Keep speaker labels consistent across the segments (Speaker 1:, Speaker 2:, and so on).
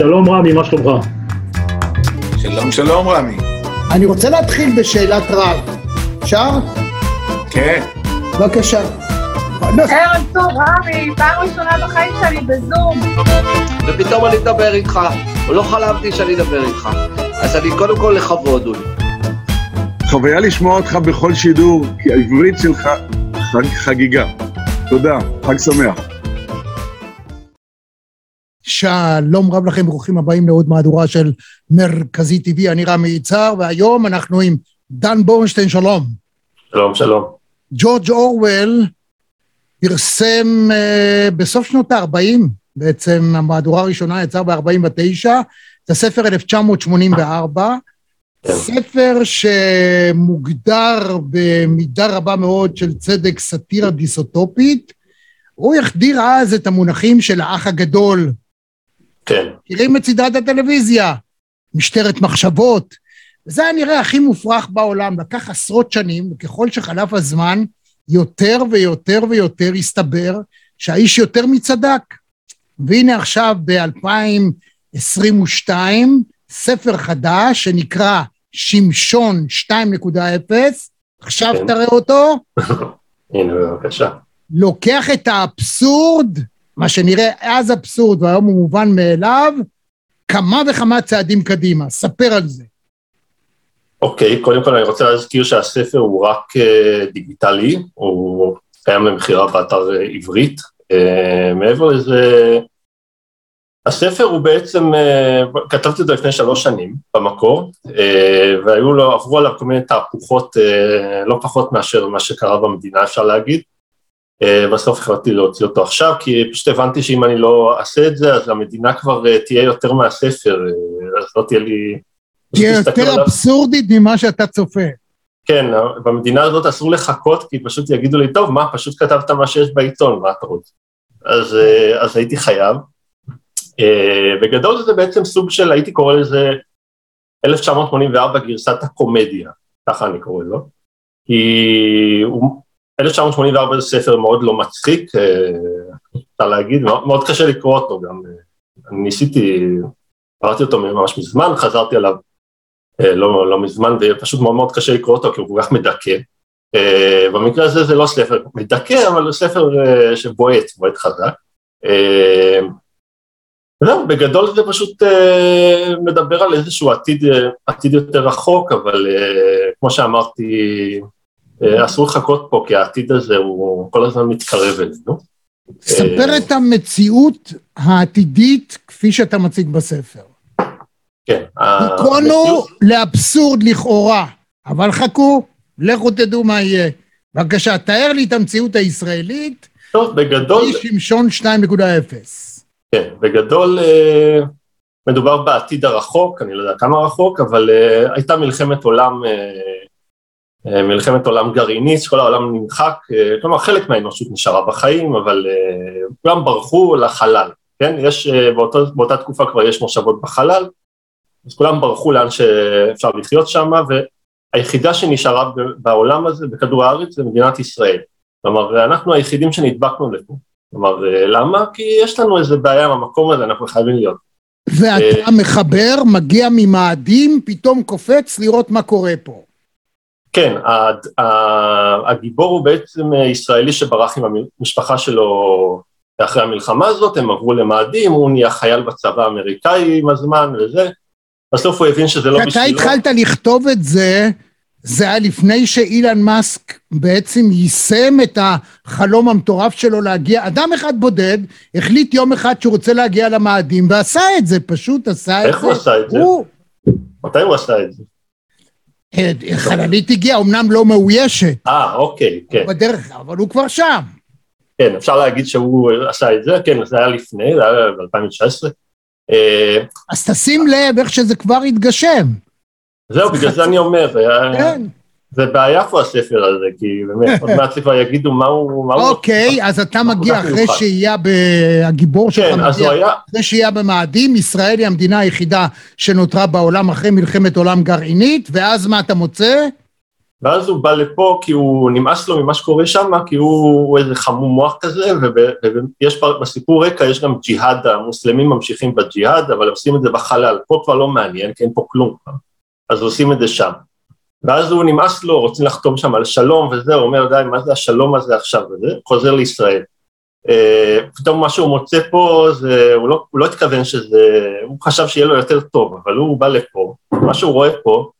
Speaker 1: שלום רמי, מה שלומך?
Speaker 2: שלום, שלום רמי.
Speaker 3: אני רוצה להתחיל בשאלת רב. אפשר?
Speaker 2: כן.
Speaker 3: בבקשה.
Speaker 4: ערב טוב, רמי, פעם ראשונה בחיים שלי בזום.
Speaker 5: ופתאום אני מדבר איתך, לא חלמתי שאני אדבר איתך. אז אני קודם כל לכבוד הוא לי.
Speaker 6: חוויה לשמוע אותך בכל שידור, כי העברית שלך חג, חגיגה. תודה, חג שמח.
Speaker 3: שלום רב לכם, ברוכים הבאים לעוד מהדורה של מרכזי טבעי, אני רמי יצהר, והיום אנחנו עם דן בורנשטיין, שלום.
Speaker 1: שלום, שלום.
Speaker 3: ג'ורג' אורוול פרסם uh, בסוף שנות ה-40, בעצם המהדורה הראשונה יצאה ב-49, את הספר 1984,
Speaker 1: כן.
Speaker 3: ספר שמוגדר במידה רבה מאוד של צדק סאטירה דיסוטופית. הוא החדיר אז את המונחים של האח הגדול.
Speaker 1: כן,
Speaker 3: מכירים את סדרת הטלוויזיה? משטרת מחשבות. וזה היה נראה הכי מופרך בעולם, לקח עשרות שנים, וככל שחלף הזמן, יותר ויותר ויותר הסתבר שהאיש יותר מצדק. והנה עכשיו ב-2022, ספר חדש שנקרא שמשון 2.0, עכשיו
Speaker 1: כן.
Speaker 3: תראה אותו,
Speaker 1: הנה בבקשה.
Speaker 3: לוקח את האבסורד, מה שנראה אז אבסורד והיום הוא מובן מאליו, כמה וכמה צעדים קדימה. ספר על זה.
Speaker 1: אוקיי, קודם כל אני רוצה להזכיר שהספר הוא רק אה, דיגיטלי, הוא קיים למכירה באתר אה, עברית. אה, מעבר לזה, הספר הוא בעצם, כתבתי זה לפני שלוש שנים במקור, והיו לו, עברו עליו כל מיני תהפוכות לא פחות מאשר מה שקרה במדינה אפשר להגיד. אה, בסוף החלטתי להוציא אותו עכשיו, כי פשוט הבנתי שאם אני לא אעשה את זה, אז המדינה כבר אה, תהיה יותר מהספר, אה, אז לא תהיה לי...
Speaker 3: תהיה
Speaker 1: פשוט להסתכל
Speaker 3: יותר
Speaker 1: עליו.
Speaker 3: אבסורדית ממה שאתה צופה.
Speaker 1: כן, במדינה הזאת אסור לחכות, כי פשוט יגידו לי, טוב, מה, פשוט כתבת מה שיש בעיתון, מה אתה רוצה? אז, אז הייתי חייב. בגדול זה בעצם סוג של, הייתי קורא לזה 1984 גרסת הקומדיה, ככה אני קורא לו. כי הוא, 1984 זה ספר מאוד לא מצחיק, אה, אפשר להגיד, מאוד, מאוד קשה לקרוא אותו גם. אה, אני ניסיתי, קראתי אותו ממש מזמן, חזרתי עליו אה, לא, לא מזמן, ופשוט מאוד מאוד קשה לקרוא אותו כי הוא כל כך מדכא. במקרה הזה זה לא ספר מדכא, אבל הוא ספר שבועט, בועט חזק. זהו, בגדול זה פשוט אה, מדבר על איזשהו עתיד, עתיד יותר רחוק, אבל אה, כמו שאמרתי, אסור לחכות פה, כי העתיד הזה הוא כל הזמן מתקרב אלינו.
Speaker 3: ספר את המציאות העתידית כפי שאתה מציג בספר.
Speaker 1: כן.
Speaker 3: היכונו לאבסורד לכאורה, אבל חכו, לכו תדעו מה יהיה. בבקשה, תאר לי את המציאות הישראלית,
Speaker 1: טוב, בגדול...
Speaker 3: היא שמשון 2.0.
Speaker 1: כן, בגדול אה, מדובר בעתיד הרחוק, אני לא יודע כמה רחוק, אבל אה, הייתה מלחמת עולם, אה, אה, מלחמת עולם גרעינית, שכל העולם נמחק, אה, כלומר חלק מהאנושות נשארה בחיים, אבל אה, כולם ברחו לחלל, כן? יש, אה, באותו, באותה תקופה כבר יש מושבות בחלל, אז כולם ברחו לאן שאפשר לחיות שם, והיחידה שנשארה בעולם הזה, בכדור הארץ, זה מדינת ישראל. כלומר, אנחנו היחידים שנדבקנו לפה. כלומר, אה, למה? כי יש לנו איזה בעיה עם המקום הזה, אנחנו חייבים להיות.
Speaker 3: ואתה מחבר, מגיע ממאדים, פתאום קופץ לראות מה קורה פה.
Speaker 1: כן, הגיבור הוא בעצם אה, ישראלי שברח עם המשפחה שלו אחרי המלחמה הזאת, הם עברו למאדים, הוא נהיה חייל בצבא האמריקאי עם הזמן וזה. בסוף הוא הבין שזה לא
Speaker 3: כשאתה
Speaker 1: בשבילו.
Speaker 3: התחלת לכתוב את זה, זה היה לפני שאילן מאסק בעצם יישם את החלום המטורף שלו להגיע, אדם אחד בודד החליט יום אחד שהוא רוצה להגיע למאדים ועשה את זה, פשוט עשה את זה.
Speaker 1: איך הוא עשה את זה?
Speaker 3: הוא,
Speaker 1: מתי הוא עשה את זה?
Speaker 3: אה, חללית הגיעה, אמנם לא מאוישת,
Speaker 1: אה, אוקיי, כן,
Speaker 3: בדרך, אבל הוא כבר שם.
Speaker 1: כן, אפשר להגיד שהוא עשה את זה, כן, זה היה לפני, זה היה ב-2019.
Speaker 3: אז תשים לב איך שזה כבר התגשם.
Speaker 1: זהו, בגלל זה אני אומר, אה,
Speaker 3: כן.
Speaker 1: זה בעיה פה הספר הזה, כי באמת, עוד מעט כבר יגידו מה הוא...
Speaker 3: אוקיי, אז אתה מגיע אחרי. שהייה, הגיבור שלך
Speaker 1: כן,
Speaker 3: מגיע
Speaker 1: היה,
Speaker 3: אחרי שהייה במאדים, ישראל היא המדינה היחידה שנותרה בעולם אחרי מלחמת עולם גרעינית, ואז מה אתה מוצא?
Speaker 1: ואז הוא בא לפה כי הוא נמאס לו ממה שקורה שם, כי הוא, הוא איזה חמום מוח כזה, ויש בסיפור רקע, יש גם ג'יהאד, המוסלמים ממשיכים בג'יהאד, אבל עושים את זה בחלל, פה כבר לא מעניין, כי אין פה כלום אז עושים את זה שם. ואז הוא נמאס לו, רוצים לחתום שם על שלום וזה, הוא אומר, די, מה זה השלום הזה עכשיו וזה, חוזר לישראל. Uh, פתאום מה שהוא מוצא פה, זה, הוא, לא, הוא לא התכוון שזה, הוא חשב שיהיה לו יותר טוב, אבל הוא בא לפה, מה שהוא רואה פה,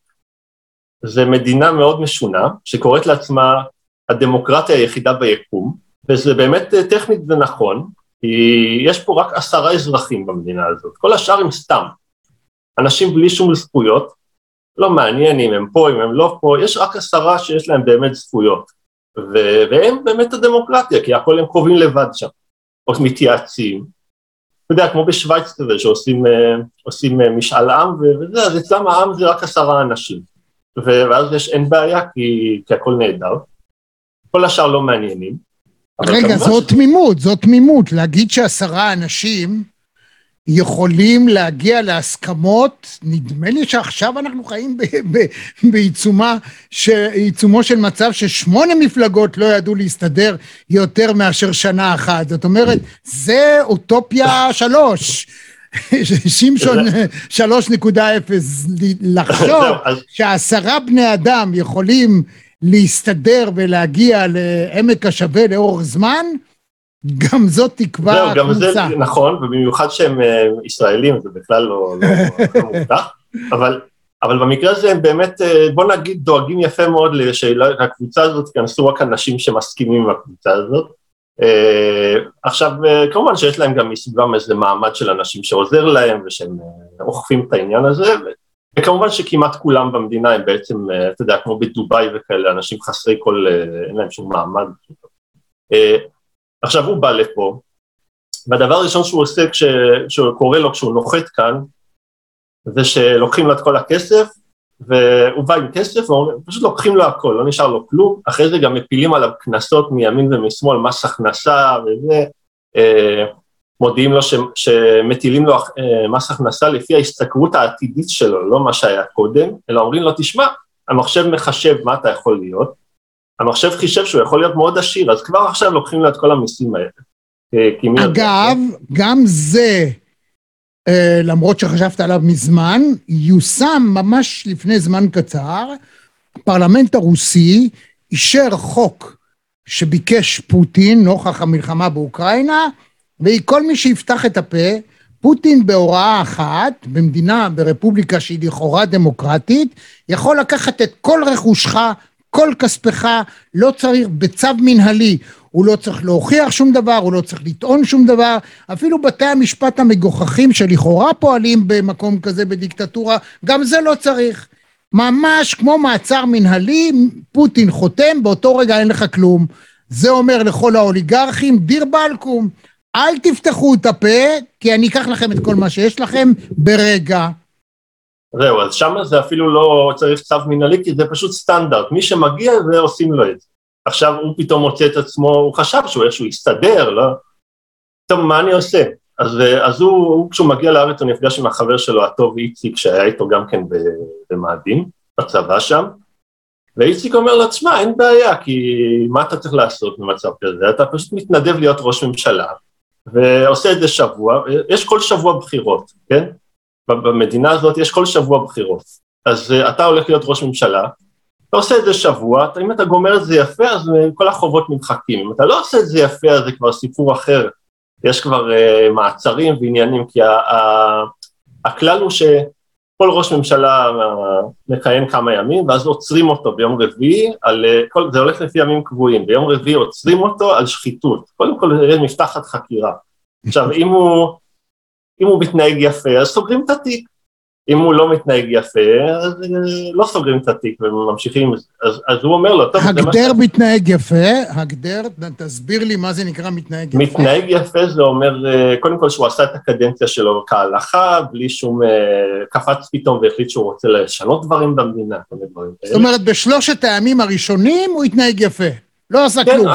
Speaker 1: זה מדינה מאוד משונה, שקוראת לעצמה הדמוקרטיה היחידה ביקום, וזה באמת אה, טכנית ונכון, כי יש פה רק עשרה אזרחים במדינה הזאת, כל השאר הם סתם. אנשים בלי שום זכויות, לא מעניין אם הם פה, אם הם לא פה, יש רק עשרה שיש להם באמת זכויות. ו- והם באמת הדמוקרטיה, כי הכל הם קובעים לבד שם, או מתייעצים. אתה יודע, כמו בשוויץ כזה, שעושים uh, משאל עם, וזה, אז אצלם העם זה רק עשרה אנשים. ואז יש, אין בעיה, כי, כי הכל נהדר. כל השאר לא מעניינים.
Speaker 3: רגע, זו ש... תמימות, זו תמימות. להגיד שעשרה אנשים יכולים להגיע להסכמות, נדמה לי שעכשיו אנחנו חיים בעיצומה, בעיצומו של מצב ששמונה מפלגות לא ידעו להסתדר יותר מאשר שנה אחת. זאת אומרת, זה אוטופיה שלוש. שמשון שלוש נקודה אפס, לחשוב שעשרה בני אדם יכולים להסתדר ולהגיע לעמק השווה לאורך זמן, גם זאת תקווה
Speaker 1: קבוצה. זה נכון, ובמיוחד שהם אה, ישראלים, זה בכלל לא, לא, לא מובטח, אבל, אבל במקרה הזה הם באמת, אה, בוא נגיד, דואגים יפה מאוד שהקבוצה הזאת ייכנסו רק אנשים שמסכימים עם הקבוצה הזאת. אה, עכשיו, כמובן שיש להם גם מסביבם איזה מעמד של אנשים שעוזר להם ושהם אוכפים את העניין הזה, וכמובן שכמעט כולם במדינה הם בעצם, אתה יודע, כמו בדובאי וכאלה, אנשים חסרי כל, אין להם שום מעמד. עכשיו הוא בא לפה, והדבר הראשון שהוא עושה כשקורה לו כשהוא נוחת כאן, זה שלוקחים לו את כל הכסף, והוא בא עם כסף, ופשוט לוקחים לו הכל, לא נשאר לו כלום, אחרי זה גם מפילים עליו קנסות מימין ומשמאל, מס הכנסה וזה, אה, מודיעים לו ש, שמטילים לו אה, מס הכנסה לפי ההשתכרות העתידית שלו, לא מה שהיה קודם, אלא אומרים לו, תשמע, המחשב מחשב מה אתה יכול להיות, המחשב חישב שהוא יכול להיות מאוד עשיר, אז כבר עכשיו לוקחים לו את כל המיסים האלה.
Speaker 3: אה, אגב, גם זה, אה, למרות שחשבת עליו מזמן, יושם ממש לפני זמן קצר, הפרלמנט הרוסי אישר חוק שביקש פוטין נוכח המלחמה באוקראינה, וכל מי שיפתח את הפה, פוטין בהוראה אחת, במדינה, ברפובליקה שהיא לכאורה דמוקרטית, יכול לקחת את כל רכושך כל כספך, לא צריך, בצו מנהלי, הוא לא צריך להוכיח שום דבר, הוא לא צריך לטעון שום דבר, אפילו בתי המשפט המגוחכים שלכאורה פועלים במקום כזה בדיקטטורה, גם זה לא צריך. ממש כמו מעצר מנהלי, פוטין חותם, באותו רגע אין לך כלום. זה אומר לכל האוליגרכים, דיר באלקום, אל תפתחו את הפה, כי אני אקח לכם את כל מה שיש לכם ברגע.
Speaker 1: זהו, אז שם זה אפילו לא צריך צו מנהלי, כי זה פשוט סטנדרט, מי שמגיע זה עושים לו את זה. עכשיו הוא פתאום מוצא את עצמו, הוא חשב שהוא איכשהו יסתדר, לא? טוב, מה אני עושה? אז, אז הוא, הוא, כשהוא מגיע לארץ, הוא נפגש עם החבר שלו הטוב איציק, שהיה איתו גם כן במאדים, בצבא שם, ואיציק אומר לו, תשמע, אין בעיה, כי מה אתה צריך לעשות במצב כזה? אתה פשוט מתנדב להיות ראש ממשלה, ועושה את זה שבוע, יש כל שבוע בחירות, כן? במדינה הזאת יש כל שבוע בחירות. אז uh, אתה הולך להיות ראש ממשלה, אתה עושה את זה שבוע, אם אתה גומר את זה יפה, אז uh, כל החובות נמחקים. אם אתה לא עושה את זה יפה, אז זה כבר סיפור אחר. יש כבר uh, מעצרים ועניינים, כי ה- ה- הכלל הוא שכל ראש ממשלה מכהן כמה ימים, ואז עוצרים אותו ביום רביעי, על, כל, זה הולך לפי ימים קבועים, ביום רביעי עוצרים אותו על שחיתות. קודם כל נפתחת חקירה. עכשיו, אם הוא... אם הוא מתנהג יפה, אז סוגרים את התיק. אם הוא לא מתנהג יפה, אז אה, לא סוגרים את התיק וממשיכים, אז, אז הוא אומר לו, טוב,
Speaker 3: זה מה. הגדר מתנהג יפה, הגדר, תסביר לי מה זה נקרא מתנהג יפה.
Speaker 1: מתנהג יפה זה אומר, אה, קודם כל שהוא עשה את הקדנציה שלו כהלכה, בלי שום, אה, קפץ פתאום והחליט שהוא רוצה לשנות דברים במדינה, כל מיני דברים
Speaker 3: זאת אומרת, בשלושת הימים הראשונים הוא התנהג יפה, לא עשה כן, כלום.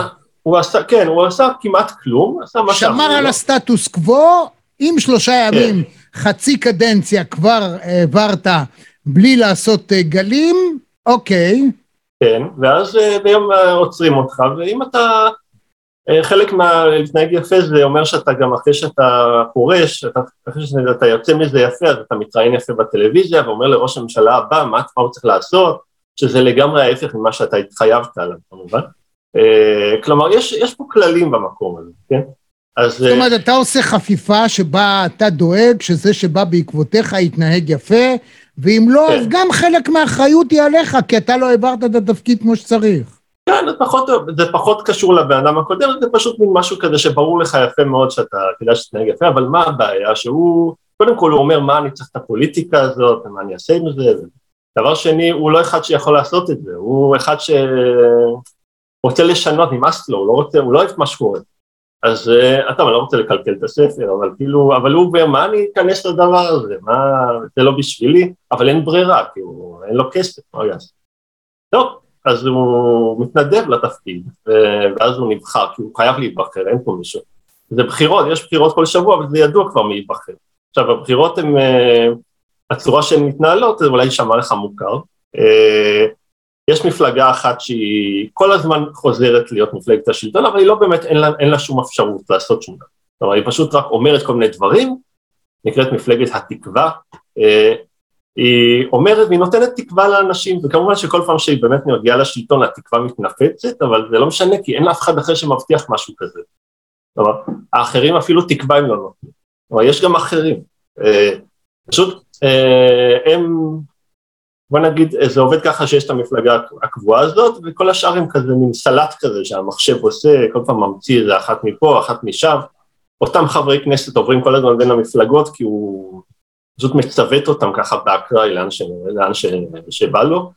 Speaker 1: הוא עשה, כן, הוא עשה כמעט כלום, עשה מה
Speaker 3: שמר על הסטטוס קוו, אם שלושה ימים, כן. חצי קדנציה כבר העברת בלי לעשות אה, גלים, אוקיי.
Speaker 1: כן, ואז אה, ביום אה, עוצרים אותך, ואם אתה, חלק מהלהתנהג יפה זה אומר שאתה גם אחרי שאתה פורש, אתה, אחרי שאתה יוצא מזה יפה, אז אתה מתראיין יפה בטלוויזיה ואומר לראש הממשלה הבא מה, מה הוא צריך לעשות, שזה לגמרי ההפך ממה שאתה התחייבת עליו כמובן. כלומר, יש, יש פה כללים במקום הזה, כן?
Speaker 3: אז... זאת אומרת, אתה עושה חפיפה שבה אתה דואג שזה שבא בעקבותיך יתנהג יפה, ואם לא, כן. אז גם חלק מהאחריות היא עליך, כי אתה לא העברת את התפקיד כמו שצריך.
Speaker 1: כן, זה פחות, זה פחות קשור לבן אדם הקודם, זה פשוט מין משהו כזה שברור לך יפה מאוד שאתה כדאי שתתנהג יפה, אבל מה הבעיה? שהוא, קודם כל הוא אומר מה אני צריך את הפוליטיקה הזאת, ומה אני אעשה עם זה, דבר שני, הוא לא אחד שיכול לעשות את זה, הוא אחד שרוצה לשנות, נמאס לו, הוא לא רוצה, הוא לא אוהב מה שקורה. אז אה, אתה, לא רוצה לקלקל את הספר, אבל כאילו, אבל הוא אומר, מה אני אכנס לדבר הזה, מה, זה לא בשבילי, אבל אין ברירה, הוא, אין לו כסף, מה הוא יעשה? טוב, אז הוא מתנדב לתפקיד, ואז הוא נבחר, כי הוא חייב להיבחר, אין פה מישהו. זה בחירות, יש בחירות כל שבוע, אבל זה ידוע כבר מי ייבחר. עכשיו, הבחירות הן, אה, הצורה שהן מתנהלות, זה אולי יישמע לך מוכר. יש מפלגה אחת שהיא כל הזמן חוזרת להיות מפלגת השלטון, אבל היא לא באמת, אין לה, שום אפשרות לעשות שום דבר. אומרת, היא פשוט רק אומרת כל מיני דברים, נקראת מפלגת התקווה, אה, היא אומרת והיא נותנת תקווה לאנשים, וכמובן שכל פעם שהיא באמת מגיעה לשלטון התקווה מתנפצת, אבל זה לא משנה כי אין לאף אחד אחר שמבטיח משהו כזה. אומרת, האחרים אפילו תקווה הם לא נותנים. אומרת, יש גם אחרים. אה, פשוט אה, הם בוא נגיד, זה עובד ככה שיש את המפלגה הקבועה הזאת, וכל השאר הם כזה מין סלט כזה שהמחשב עושה, כל פעם ממציא איזה אחת מפה, אחת משם. אותם חברי כנסת עוברים כל הזמן בין המפלגות, כי הוא פשוט מצוות אותם ככה באקראי לאן, ש... לאן ש... שבא לו,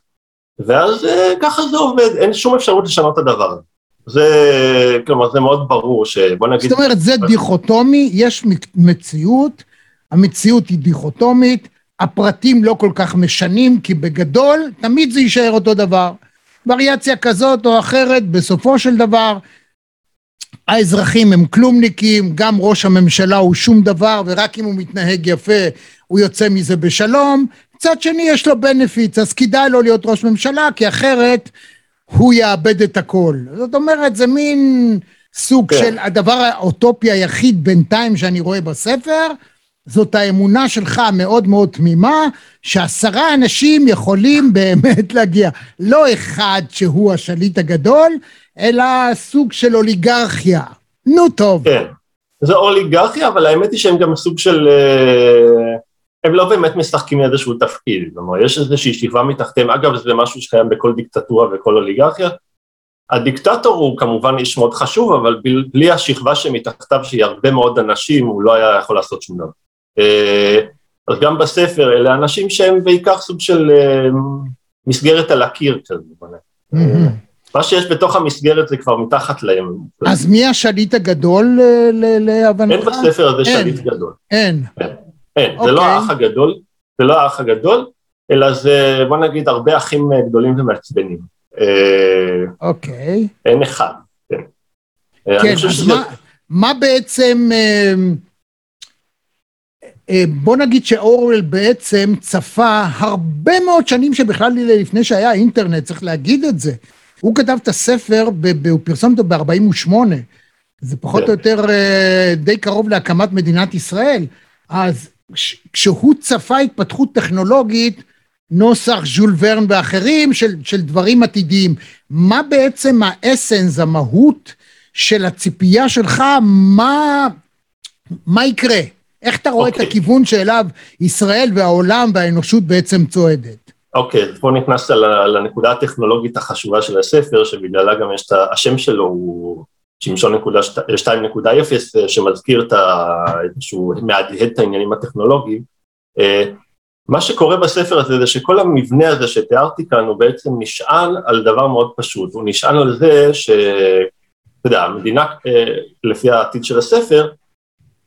Speaker 1: ואז אה, ככה זה עובד, אין שום אפשרות לשנות את הדבר הזה. זה, כלומר, זה מאוד ברור שבוא נגיד...
Speaker 3: זאת אומרת, זה דיכוטומי, יש מציאות, המציאות היא דיכוטומית, הפרטים לא כל כך משנים, כי בגדול תמיד זה יישאר אותו דבר. וריאציה כזאת או אחרת, בסופו של דבר האזרחים הם כלומניקים, גם ראש הממשלה הוא שום דבר, ורק אם הוא מתנהג יפה הוא יוצא מזה בשלום. מצד שני יש לו בנפיץ, אז כדאי לו להיות ראש ממשלה, כי אחרת הוא יאבד את הכל. זאת אומרת, זה מין סוג כן. של הדבר האוטופי היחיד בינתיים שאני רואה בספר, זאת האמונה שלך המאוד מאוד תמימה, שעשרה אנשים יכולים באמת להגיע. לא אחד שהוא השליט הגדול, אלא סוג של אוליגרכיה. נו טוב.
Speaker 1: כן, זה אוליגרכיה, אבל האמת היא שהם גם סוג של... אה, הם לא באמת משחקים איזשהו תפקיד, כלומר יש איזושהי שכבה מתחתיהם, אגב זה משהו שקיים בכל דיקטטורה וכל אוליגרכיה, הדיקטטור הוא כמובן איש מאוד חשוב, אבל בלי השכבה שמתחתיו שהיא הרבה מאוד אנשים, הוא לא היה יכול לעשות שום דבר. אה, אז גם בספר אלה אנשים שהם בעיקר סוג של אה, מסגרת על הקיר כזה. מה שיש בתוך המסגרת זה כבר מתחת להם.
Speaker 3: אז מי השליט הגדול אה, להבנתך?
Speaker 1: אין בספר הזה שליט גדול.
Speaker 3: אין.
Speaker 1: אין, זה לא אוקיי. האח הגדול, זה לא האח הגדול, אלא זה בוא נגיד הרבה אחים גדולים ומעצבנים.
Speaker 3: אוקיי.
Speaker 1: אין אחד, כן.
Speaker 3: כן, אז מה בעצם... אה, בוא נגיד שאורוול בעצם צפה הרבה מאוד שנים שבכלל לפני שהיה אינטרנט, צריך להגיד את זה. הוא כתב את הספר, הוא פרסם אותו ב-48, זה פחות או יותר אה, די קרוב להקמת מדינת ישראל. אז כשהוא צפה התפתחות טכנולוגית, נוסח ז'ול ורן ואחרים של, של דברים עתידיים, מה בעצם האסנס, המהות של הציפייה שלך, מה, מה יקרה? איך אתה רואה okay. את אוקיי. הכיוון שאליו ישראל והעולם והאנושות בעצם צועדת?
Speaker 1: אוקיי, okay, פה נכנסת לנקודה הטכנולוגית החשובה של הספר, שבגללה גם יש את השם שלו, הוא שמשון 2.0, שמזכיר את ה... שהוא מהדהד את העניינים הטכנולוגיים. אה, מה שקורה בספר הזה זה שכל המבנה הזה שתיארתי כאן הוא בעצם נשען על דבר מאוד פשוט, הוא נשען על זה ש... אתה יודע, המדינה, אה, לפי העתיד של הספר,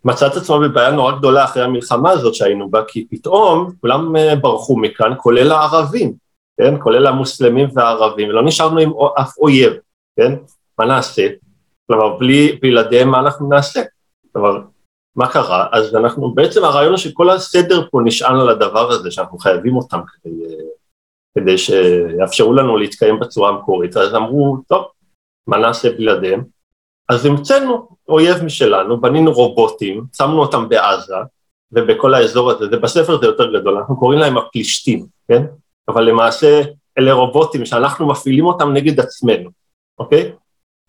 Speaker 1: מצא את עצמו בבעיה נורא גדולה אחרי המלחמה הזאת שהיינו בה, כי פתאום כולם אה, ברחו מכאן, כולל הערבים, כן? כולל המוסלמים והערבים, ולא נשארנו עם אף אויב, כן? מה נעשה? כלומר, בלי, בלעדיהם מה אנחנו נעשה? כלומר, מה קרה? אז אנחנו, בעצם הרעיון הוא שכל הסדר פה נשען על הדבר הזה, שאנחנו חייבים אותם כדי, אה, כדי שיאפשרו לנו להתקיים בצורה המקורית, אז אמרו, טוב, מה נעשה בלעדיהם? אז המצאנו אויב משלנו, בנינו רובוטים, שמנו אותם בעזה ובכל האזור הזה, ובספר זה יותר גדול, אנחנו קוראים להם הפלישתים, כן? אבל למעשה אלה רובוטים שאנחנו מפעילים אותם נגד עצמנו, אוקיי?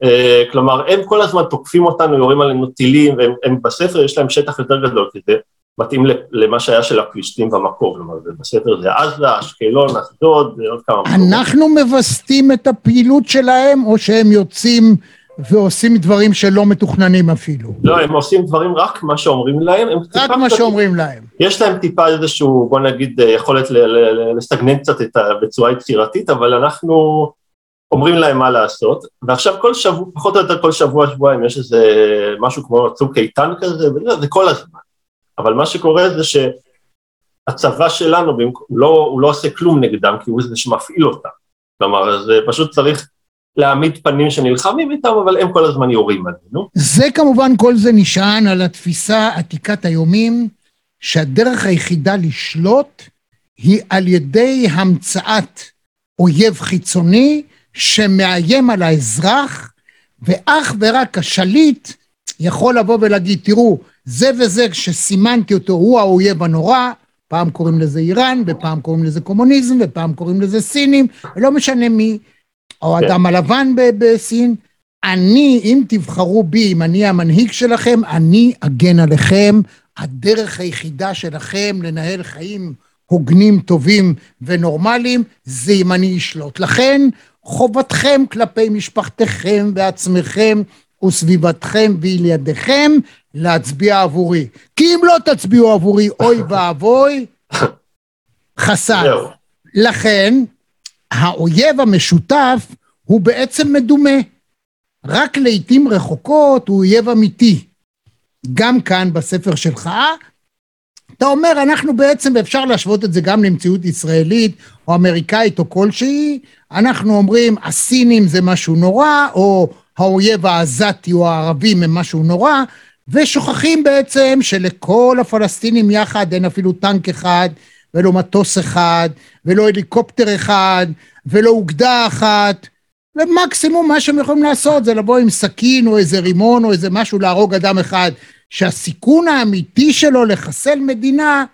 Speaker 1: Uh, כלומר, הם כל הזמן תוקפים אותנו, יורים עלינו טילים, והם הם בספר יש להם שטח יותר גדול, כי זה מתאים למה שהיה של הפלישתים במקור, כלומר, זה בספר זה עזה, אשקלון, אשדוד, ועוד כמה.
Speaker 3: אנחנו מווסתים את הפעילות שלהם, או שהם יוצאים ועושים דברים שלא מתוכננים אפילו?
Speaker 1: לא, הם עושים דברים רק מה שאומרים להם, הם
Speaker 3: רק מה
Speaker 1: קצת-
Speaker 3: שאומרים להם.
Speaker 1: יש להם טיפה איזשהו, בוא נגיד, אה, יכולת לסגנן קצת את ה... בצורה יצירתית, אבל אנחנו אומרים להם מה לעשות, ועכשיו כל שבוע, פחות או יותר כל שבוע, שבועיים, יש איזה משהו כמו צוק איתן כזה, זה כל הזמן. אבל מה שקורה זה שהצבא שלנו, הוא לא, הוא לא עושה כלום נגדם, כי הוא זה שמפעיל אותם. כלומר, זה פשוט צריך להעמיד פנים שנלחמים איתם, אבל הם כל הזמן יורים עלינו.
Speaker 3: זה כמובן, כל זה נשען על התפיסה עתיקת היומין, שהדרך היחידה לשלוט היא על ידי המצאת אויב חיצוני שמאיים על האזרח, ואך ורק השליט יכול לבוא ולהגיד, תראו, זה וזה שסימנתי אותו הוא האויב הנורא, פעם קוראים לזה איראן, ופעם קוראים לזה קומוניזם, ופעם קוראים לזה סינים, לא משנה מי, או
Speaker 1: כן.
Speaker 3: האדם הלבן בסין. אני, אם תבחרו בי, אם אני המנהיג שלכם, אני אגן עליכם. הדרך היחידה שלכם לנהל חיים הוגנים, טובים ונורמליים, זה אם אני אשלוט. לכן, חובתכם כלפי משפחתכם ועצמכם וסביבתכם וילדיכם להצביע עבורי. כי אם לא תצביעו עבורי, אוי ואבוי, חסר. לכן, האויב המשותף הוא בעצם מדומה. רק לעיתים רחוקות הוא אויב אמיתי. גם כאן בספר שלך, אתה אומר, אנחנו בעצם, ואפשר להשוות את זה גם למציאות ישראלית או אמריקאית או כלשהי, אנחנו אומרים, הסינים זה משהו נורא, או האויב העזתי או הערבים הם משהו נורא, ושוכחים בעצם שלכל הפלסטינים יחד אין אפילו טנק אחד, ולא מטוס אחד, ולא הליקופטר אחד, ולא אוגדה אחת. ומקסימום מה שהם יכולים לעשות זה לבוא עם סכין או איזה רימון או איזה משהו להרוג אדם אחד, שהסיכון האמיתי שלו לחסל מדינה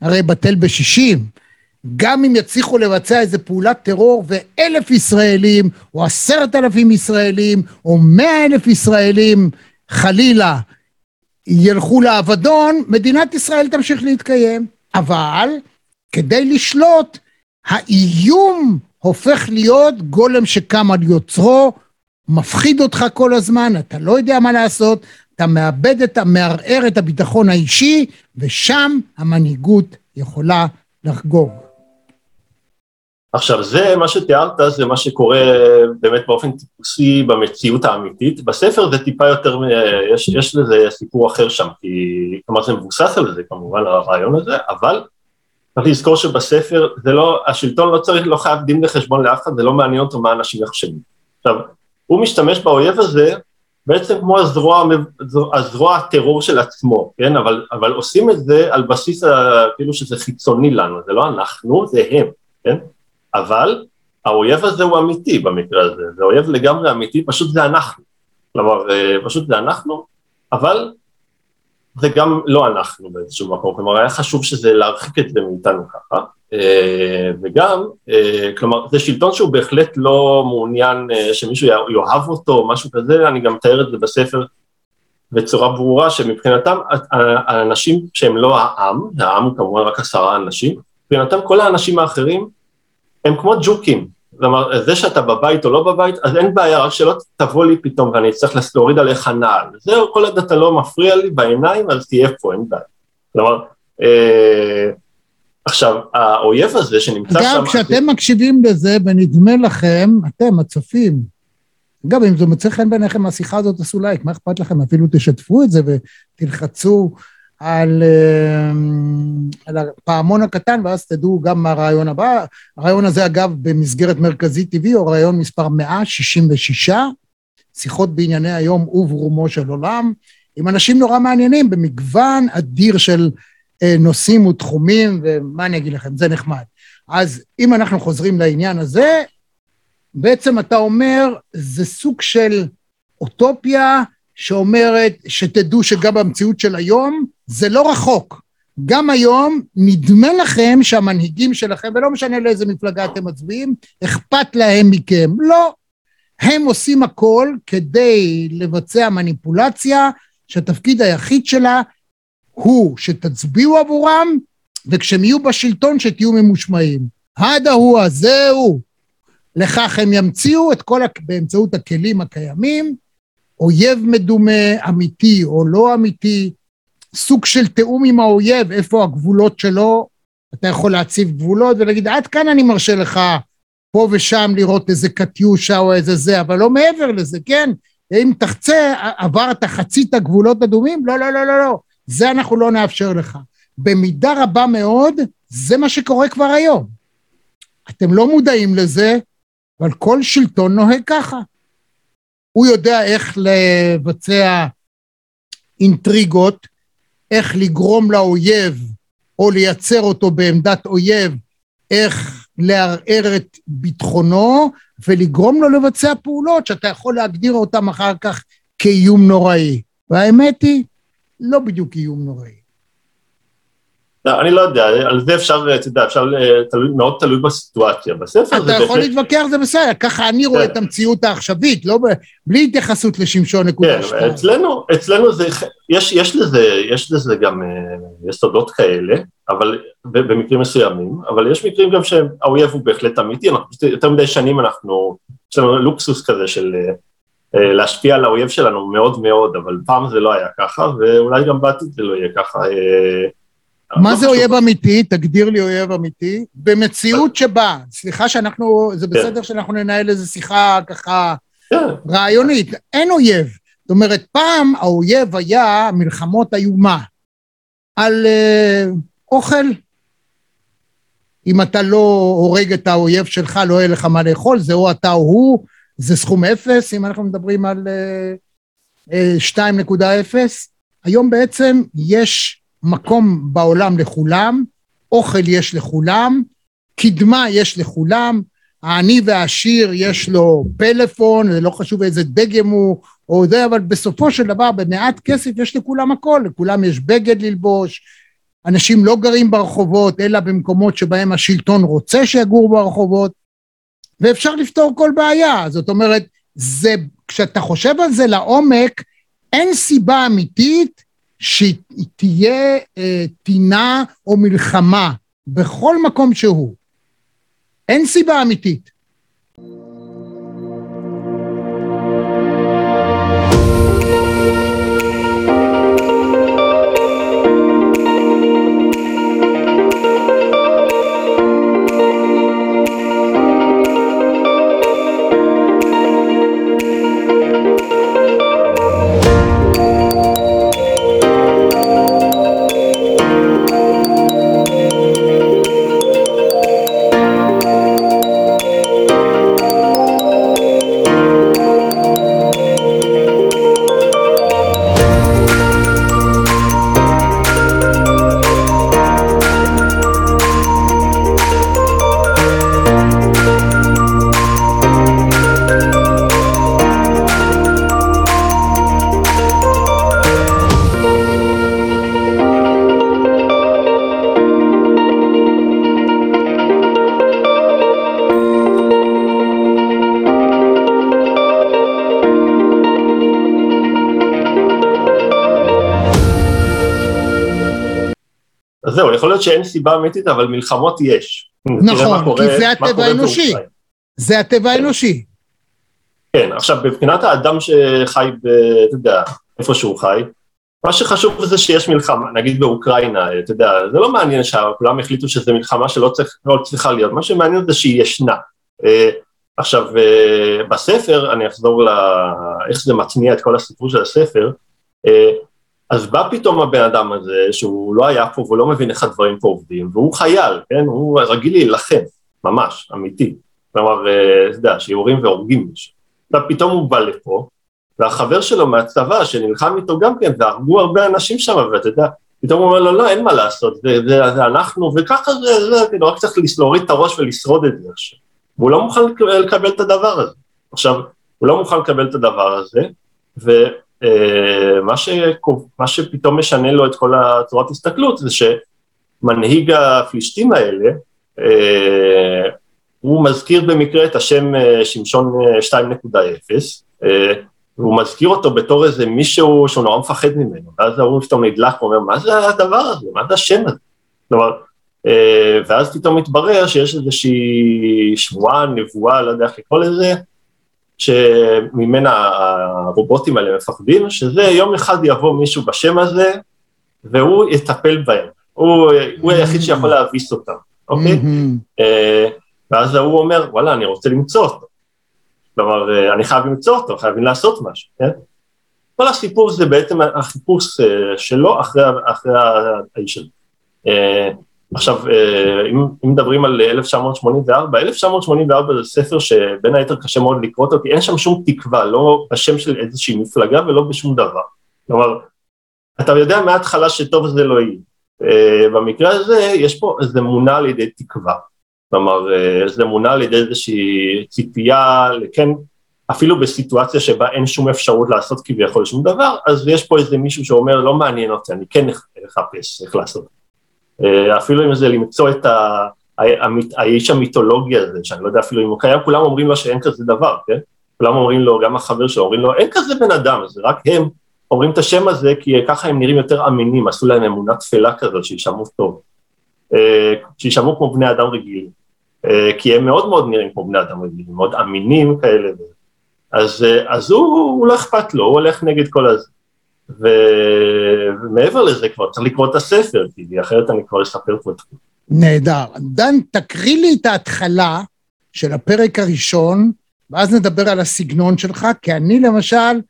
Speaker 3: הרי בטל בשישים. גם אם יצליחו לבצע איזה פעולת טרור ואלף ישראלים, או עשרת אלפים ישראלים, או מאה אלף ישראלים, חלילה, ילכו לאבדון, מדינת ישראל תמשיך להתקיים. אבל כדי לשלוט, האיום הופך להיות גולם שקם על יוצרו, מפחיד אותך כל הזמן, אתה לא יודע מה לעשות, אתה מאבד את, מערער את הביטחון האישי, ושם המנהיגות יכולה לחגוג.
Speaker 1: עכשיו זה, מה שתיארת זה מה שקורה באמת באופן טיפוסי במציאות האמיתית, בספר זה טיפה יותר, יש, יש לזה סיפור אחר שם, כי, כלומר זה מבוסס על זה כמובן, על הרעיון הזה, אבל צריך לזכור שבספר זה לא, השלטון לא צריך, לא חייב דין וחשבון לאף אחד, זה לא מעניין אותו מה אנשים יחשבו. עכשיו, הוא משתמש באויב הזה בעצם כמו הזרוע, הזרוע הטרור של עצמו, כן? אבל, אבל עושים את זה על בסיס כאילו שזה חיצוני לנו, זה לא אנחנו, זה הם, כן? אבל האויב הזה הוא אמיתי במקרה הזה, זה אויב לגמרי אמיתי, פשוט זה אנחנו. כלומר, אה, פשוט זה אנחנו, אבל זה גם לא אנחנו באיזשהו מקום, כלומר היה חשוב שזה להרחיק את זה מאיתנו ככה, אה, וגם, אה, כלומר זה שלטון שהוא בהחלט לא מעוניין שמישהו יאהב אותו או משהו כזה, אני גם מתאר את זה בספר בצורה ברורה שמבחינתם האנשים שהם לא העם, העם הוא כמובן רק עשרה אנשים, מבחינתם כל האנשים האחרים הם כמו ג'וקים, כלומר, זה שאתה בבית או לא בבית, אז אין בעיה, רק שלא תבוא לי פתאום ואני אצטרך להוריד עליך נעל. זהו, כל עוד אתה לא מפריע לי בעיניים, אז תהיה פה, אין בעיה. כלומר, אה, עכשיו, האויב הזה שנמצא שם...
Speaker 3: אגב, כשאתם מקשיבים לזה ונדמה לכם, אתם, הצופים, אגב, אם זה מוצא חן בעיניכם השיחה הזאת, עשו לייק, מה אכפת לכם? אפילו תשתפו את זה ותלחצו על, על הפעמון הקטן, ואז תדעו גם מה הרעיון הבא. הרעיון הזה, אגב, במסגרת מרכזי טבעי, הוא רעיון מספר 166, שיחות בענייני היום וברומו של עולם, עם אנשים נורא מעניינים, במגוון אדיר של נושאים ותחומים, ומה אני אגיד לכם, זה נחמד. אז אם אנחנו חוזרים לעניין הזה, בעצם אתה אומר, זה סוג של אוטופיה שאומרת שתדעו שגם במציאות של היום זה לא רחוק. גם היום נדמה לכם שהמנהיגים שלכם, ולא משנה לאיזה מפלגה אתם מצביעים, אכפת להם מכם. לא. הם עושים הכל כדי לבצע מניפולציה שהתפקיד היחיד שלה הוא שתצביעו עבורם וכשהם יהיו בשלטון שתהיו ממושמעים. הדה הוא, זהו. לכך הם ימציאו את כל, באמצעות הכלים הקיימים, אויב מדומה, אמיתי או לא אמיתי, סוג של תיאום עם האויב, איפה הגבולות שלו, אתה יכול להציב גבולות ולהגיד, עד כאן אני מרשה לך פה ושם לראות איזה קטיושה או איזה זה, אבל לא מעבר לזה, כן? אם תחצה, עברת חצית גבולות אדומים? לא, לא, לא, לא, לא. זה אנחנו לא נאפשר לך. במידה רבה מאוד, זה מה שקורה כבר היום. אתם לא מודעים לזה, אבל כל שלטון נוהג ככה. הוא יודע איך לבצע אינטריגות, איך לגרום לאויב או לייצר אותו בעמדת אויב, איך לערער את ביטחונו ולגרום לו לבצע פעולות שאתה יכול להגדיר אותן אחר כך כאיום נוראי. והאמת היא, לא בדיוק איום נוראי.
Speaker 1: לא, אני לא יודע, על זה אפשר, אתה יודע, אפשר, אה, תלוי, מאוד תלוי בסיטואציה. בספר זה
Speaker 3: אתה יכול להתווכח, זה בסדר, ככה אני רואה כן. את המציאות העכשווית, לא בלי התייחסות לשמשון נקודה
Speaker 1: שתיים. כן, אצלנו, אצלנו זה, יש, יש לזה, יש לזה גם אה, יסודות כאלה, אבל במקרים מסוימים, אבל יש מקרים גם שהאויב הוא בהחלט אמיתי, אנחנו יותר מדי שנים אנחנו, יש לנו לוקסוס כזה של אה, להשפיע על האויב שלנו מאוד מאוד, אבל פעם זה לא היה ככה, ואולי גם בעתיד זה לא יהיה ככה.
Speaker 3: מה לא זה אויב אמיתי? תגדיר לי אויב אמיתי. במציאות שבה, סליחה שאנחנו, זה כן. בסדר שאנחנו ננהל איזו שיחה ככה כן. רעיונית, אין אויב. זאת אומרת, פעם האויב היה מלחמות איומה על uh, אוכל. אם אתה לא הורג את האויב שלך, לא יהיה לך מה לאכול, זה או אתה או הוא, זה סכום אפס, אם אנחנו מדברים על uh, uh, 2.0. היום בעצם יש מקום בעולם לכולם, אוכל יש לכולם, קדמה יש לכולם, העני והעשיר יש לו פלאפון, זה לא חשוב איזה דגם הוא או זה, אבל בסופו של דבר במעט כסף יש לכולם הכל, לכולם יש בגד ללבוש, אנשים לא גרים ברחובות, אלא במקומות שבהם השלטון רוצה שיגור ברחובות, ואפשר לפתור כל בעיה. זאת אומרת, זה, כשאתה חושב על זה לעומק, אין סיבה אמיתית שתהיה אה, טינה או מלחמה בכל מקום שהוא. אין סיבה אמיתית.
Speaker 1: יכול להיות שאין סיבה אמיתית, אבל מלחמות יש.
Speaker 3: נכון, כי זה הטבע האנושי. זה הטבע האנושי.
Speaker 1: כן, עכשיו, מבחינת האדם שחי, ב, אתה יודע, איפה שהוא חי, מה שחשוב זה שיש מלחמה, נגיד באוקראינה, אתה יודע, זה לא מעניין שכולם החליטו שזו מלחמה שלא צריך, לא צריכה להיות, מה שמעניין זה שהיא ישנה. אה, עכשיו, אה, בספר, אני אחזור ל... איך זה מטמיע את כל הסיפור של הספר, אה, אז בא פתאום הבן אדם הזה, שהוא לא היה פה והוא לא מבין איך הדברים פה עובדים, והוא חייל, כן? הוא רגיל להילחם, ממש, אמיתי. כלומר, אה, אתה יודע, שיורים והורגים מישהו. ופתאום הוא בא לפה, והחבר שלו מהצבא, שנלחם איתו גם כן, והרגו הרבה אנשים שם, ואתה יודע, פתאום הוא אומר לו, לא, אין מה לעשות, זה, זה, זה אנחנו, וככה זה, זה, כאילו, רק צריך להוריד את הראש ולשרוד את זה עכשיו. והוא לא מוכן לקבל את הדבר הזה. עכשיו, הוא לא מוכן לקבל את הדבר הזה, ומה ש, מה שפתאום משנה לו את כל הצורת הסתכלות זה שמנהיג הפלישתים האלה, אה, הוא מזכיר במקרה את השם אה, שמשון 2.0, אה, והוא מזכיר אותו בתור איזה מישהו שהוא נורא מפחד ממנו, ואז ההוא פתאום נדלק ואומר, מה זה הדבר הזה? מה זה השם הזה? כלומר, ואז פתאום מתברר שיש איזושהי שבועה, נבואה, לא יודע איך לקרוא לזה, שממנה הרובוטים האלה מפחדים, שזה יום אחד יבוא מישהו בשם הזה, והוא יטפל בהם. הוא, הוא היחיד שיכול להביס אותם, אוקיי? Mm-hmm. ואז ההוא אומר, וואלה, אני רוצה למצוא אותו. כלומר, אני חייב למצוא אותו, חייבים לעשות משהו, כן? כל הסיפור זה בעצם החיפוש שלו אחרי, אחרי האיש הזה. עכשיו, אה, אם, אם מדברים על 1984, 1984 זה ספר שבין היתר קשה מאוד לקרוא אותו, כי אין שם שום תקווה, לא בשם של איזושהי מפלגה ולא בשום דבר. כלומר, אתה יודע מההתחלה שטוב זה לא יהיה. Uh, במקרה הזה יש פה איזו אמונה על ידי תקווה. כלומר, אה, איזו אמונה על ידי איזושהי ציפייה, כן, אפילו בסיטואציה שבה אין שום אפשרות לעשות כביכול שום דבר, אז יש פה איזה מישהו שאומר, לא מעניין אותי, אני כן אחפש איך לעשות. אה, אפילו אם זה למצוא את. האיש המיתולוגי הזה, שאני לא יודע אפילו אם הוא קיים, כולם אומרים לו שאין כזה דבר, כן? כולם אומרים לו, גם החבר שלו, אומרים לו, אין כזה בן אדם, זה רק הם אומרים את השם הזה, כי ככה הם נראים יותר אמינים, עשו להם אמונה תפלה כזאת, שישמעו טוב. אה, שישמעו כמו בני אדם רגילים. אה, כי הם מאוד מאוד נראים כמו בני אדם רגילים, מאוד אמינים כאלה. אז, אז הוא, הוא לא אכפת לו, הוא הולך נגד כל הזה. ומעבר לזה כבר צריך לקרוא את הספר, כי אחרת אני כבר אספר פה את זה.
Speaker 3: נהדר. דן, תקריא לי את ההתחלה של הפרק הראשון, ואז נדבר על הסגנון שלך, כי אני למשל,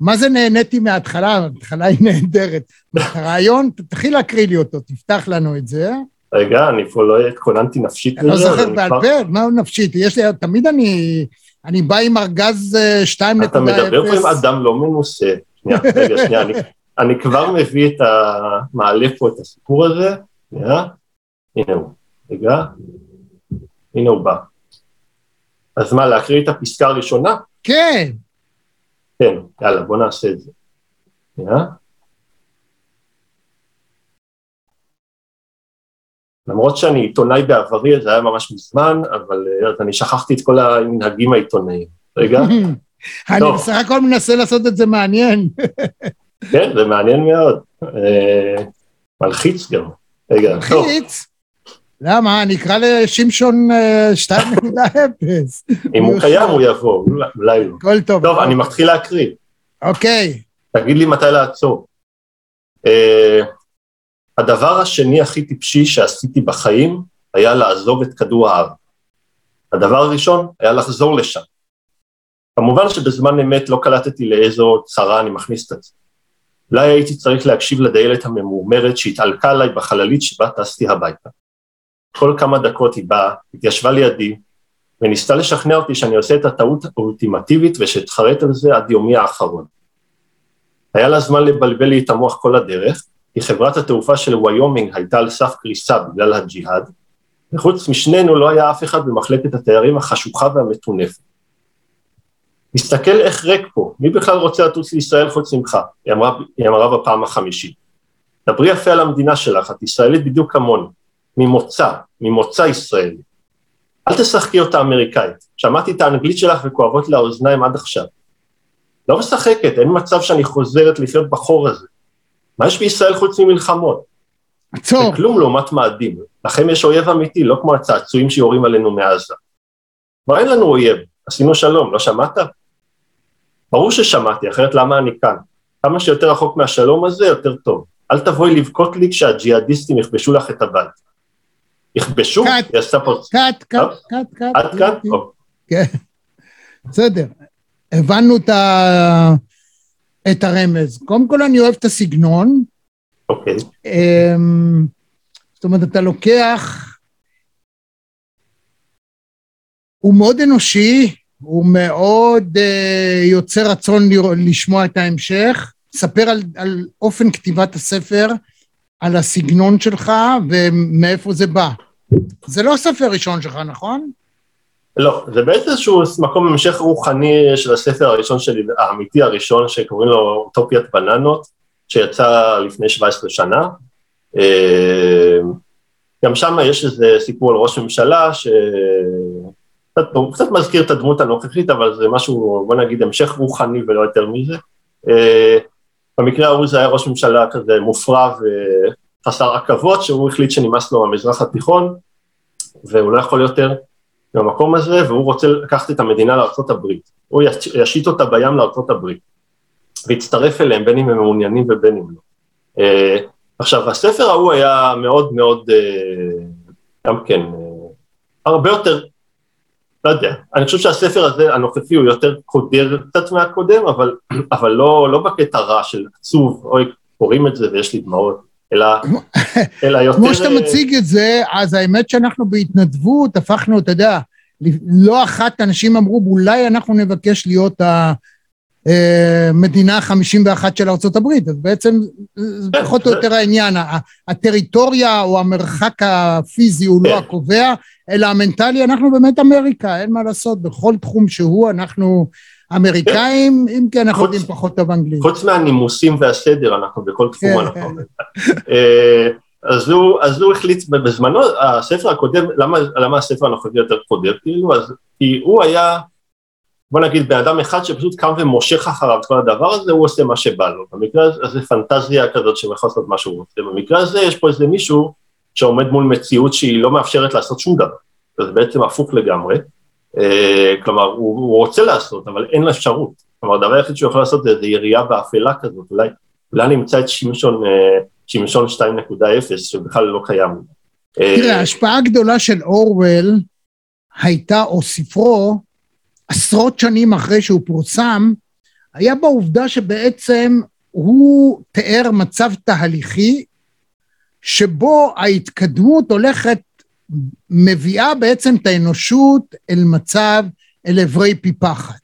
Speaker 3: מה זה נהניתי מההתחלה? ההתחלה היא נהדרת. הרעיון, תתחיל להקריא לי אותו, תפתח לנו את זה.
Speaker 1: רגע, אני פה לא התכוננתי נפשית.
Speaker 3: אני לא זוכר בעל פה, מה נפשית? יש לי, תמיד אני, אני בא עם ארגז 2.0. אה,
Speaker 1: אתה מדבר פה עם אדם לא מנוסה. שנייה, רגע, שנייה, אני, אני כבר מביא את ה... מעלה פה את הסיפור הזה, שנייה, הנה הוא, רגע, הנה הוא בא. אז מה, להקריא את הפסקה הראשונה?
Speaker 3: כן.
Speaker 1: כן, יאללה, בוא נעשה את זה. שנייה. למרות שאני עיתונאי בעברי, זה היה ממש מזמן, אבל אז אני שכחתי את כל המנהגים העיתונאיים. רגע.
Speaker 3: אני בסך הכל מנסה לעשות את זה מעניין.
Speaker 1: כן, זה מעניין מאוד. אה, מלחיץ גם. רגע, טוב. מלחיץ?
Speaker 3: למה? נקרא לשמשון 2.0.
Speaker 1: אם הוא קיים, הוא יבוא, אולי לא.
Speaker 3: הכל טוב.
Speaker 1: טוב, אני מתחיל להקריא.
Speaker 3: אוקיי.
Speaker 1: תגיד לי מתי לעצור. אה, הדבר השני הכי טיפשי שעשיתי בחיים היה לעזוב את כדור הארץ. הדבר הראשון היה לחזור לשם. כמובן שבזמן אמת לא קלטתי לאיזו צרה אני מכניס את עצמי. אולי הייתי צריך להקשיב לדיילת הממורמרת שהתעלקה עליי בחללית שבה טסתי הביתה. כל כמה דקות היא באה, התיישבה לידי, וניסתה לשכנע אותי שאני עושה את הטעות האולטימטיבית ושאתחרט על זה עד יומי האחרון. היה לה זמן לבלבל לי את המוח כל הדרך, כי חברת התעופה של ויומינג הייתה על סף קריסה בגלל הג'יהאד, וחוץ משנינו לא היה אף אחד במחלקת התיירים החשוכה והמטונפת. תסתכל איך ריק פה, מי בכלל רוצה לטוס לישראל חוץ ממך? היא אמרה, היא אמרה בפעם החמישית. דברי יפה על המדינה שלך, את ישראלית בדיוק כמוני, ממוצא, ממוצא ישראלי. אל תשחקי אותה אמריקאית, שמעתי את האנגלית שלך וכואבות לה האוזניים עד עכשיו. לא משחקת, אין מצב שאני חוזרת לחיות בחור הזה. מה יש בישראל חוץ ממלחמות?
Speaker 3: עצור.
Speaker 1: זה כלום לעומת מאדים. לכם יש אויב אמיתי, לא כמו הצעצועים שיורים עלינו מעזה. כבר אין לנו אויב, עשינו שלום, לא שמעת? ברור ששמעתי, אחרת למה אני כאן? כמה שיותר רחוק מהשלום הזה, יותר טוב. אל תבואי לבכות לי כשהג'יהאדיסטים יכבשו לך את הבית. יכבשו?
Speaker 3: קאט, קאט, קאט, קאט, קאט.
Speaker 1: עד כאן?
Speaker 3: כן, בסדר. הבנו את הרמז. קודם כל אני אוהב את הסגנון.
Speaker 1: אוקיי.
Speaker 3: אמ, זאת אומרת, אתה לוקח... הוא מאוד אנושי, הוא מאוד uh, יוצר רצון לשמוע את ההמשך. ספר על, על אופן כתיבת הספר, על הסגנון שלך ומאיפה זה בא. זה לא ספר ראשון שלך, נכון?
Speaker 1: לא, זה באיזשהו מקום המשך רוחני של הספר הראשון שלי, האמיתי הראשון, שקוראים לו אוטופיית בננות, שיצא לפני 17 שנה. אה, גם שם יש איזה סיפור על ראש ממשלה, ש... קצת, קצת מזכיר את הדמות הנוכחית, אבל זה משהו, בוא נגיד, המשך רוחני ולא יותר מזה. אה, במקרה ההוא זה היה ראש ממשלה כזה מופרע וחסר עכבות, שהוא החליט שנמאס לו המזרח התיכון, והוא לא יכול יותר במקום הזה, והוא רוצה לקחת את המדינה לארה"ב. הוא ישית אותה בים לארה"ב, והצטרף אליהם, בין אם הם מעוניינים ובין אם לא. אה, עכשיו, הספר ההוא היה מאוד מאוד, אה, גם כן, הרבה יותר לא יודע, אני חושב שהספר הזה, הנוכחי, הוא יותר קודר קצת מהקודם, אבל, אבל לא, לא בקטע רע של עצוב, אוי, קוראים את זה ויש לי דמעות, אלא, אלא יותר...
Speaker 3: כמו שאתה מציג את זה, אז האמת שאנחנו בהתנדבות הפכנו, אתה יודע, לא אחת אנשים אמרו, אולי אנחנו נבקש להיות ה... אה, מדינה החמישים ואחת של ארצות הברית, אז בעצם זה כן, פחות או יותר העניין, הטריטוריה או המרחק הפיזי הוא לא כן. הקובע, אלא המנטלי, אנחנו באמת אמריקה, אין מה לעשות, בכל תחום שהוא אנחנו אמריקאים, אם כי אנחנו יודעים פחות טוב אנגלית.
Speaker 1: חוץ מהנימוסים והסדר, אנחנו בכל תחום כן, אנחנו אה, אז הוא, אז הוא החליט בזמנו, הספר הקודם, למה, למה הספר הנוכחי יותר קודם? כאילו, אז כי הוא היה בוא נגיד באדם אחד שפשוט קם ומושך אחריו את כל הדבר הזה, הוא עושה מה שבא לו. במקרה הזה פנטזיה כזאת שהוא יכול לעשות מה שהוא רוצה. במקרה הזה יש פה איזה מישהו שעומד מול מציאות שהיא לא מאפשרת לעשות שום דבר. זה בעצם הפוך לגמרי. אה, כלומר, הוא, הוא רוצה לעשות, אבל אין לו אפשרות. כלומר, הדבר היחיד שהוא יכול לעשות זה איזה ירייה באפלה כזאת, אולי, אולי נמצא את שמשון, אה, שמשון 2.0, שבכלל לא קיים.
Speaker 3: אה, תראה, ההשפעה הגדולה של אורוול הייתה, או ספרו, עשרות שנים אחרי שהוא פורסם, היה בעובדה שבעצם הוא תיאר מצב תהליכי שבו ההתקדמות הולכת, מביאה בעצם את האנושות אל מצב, אל עברי פי פחת.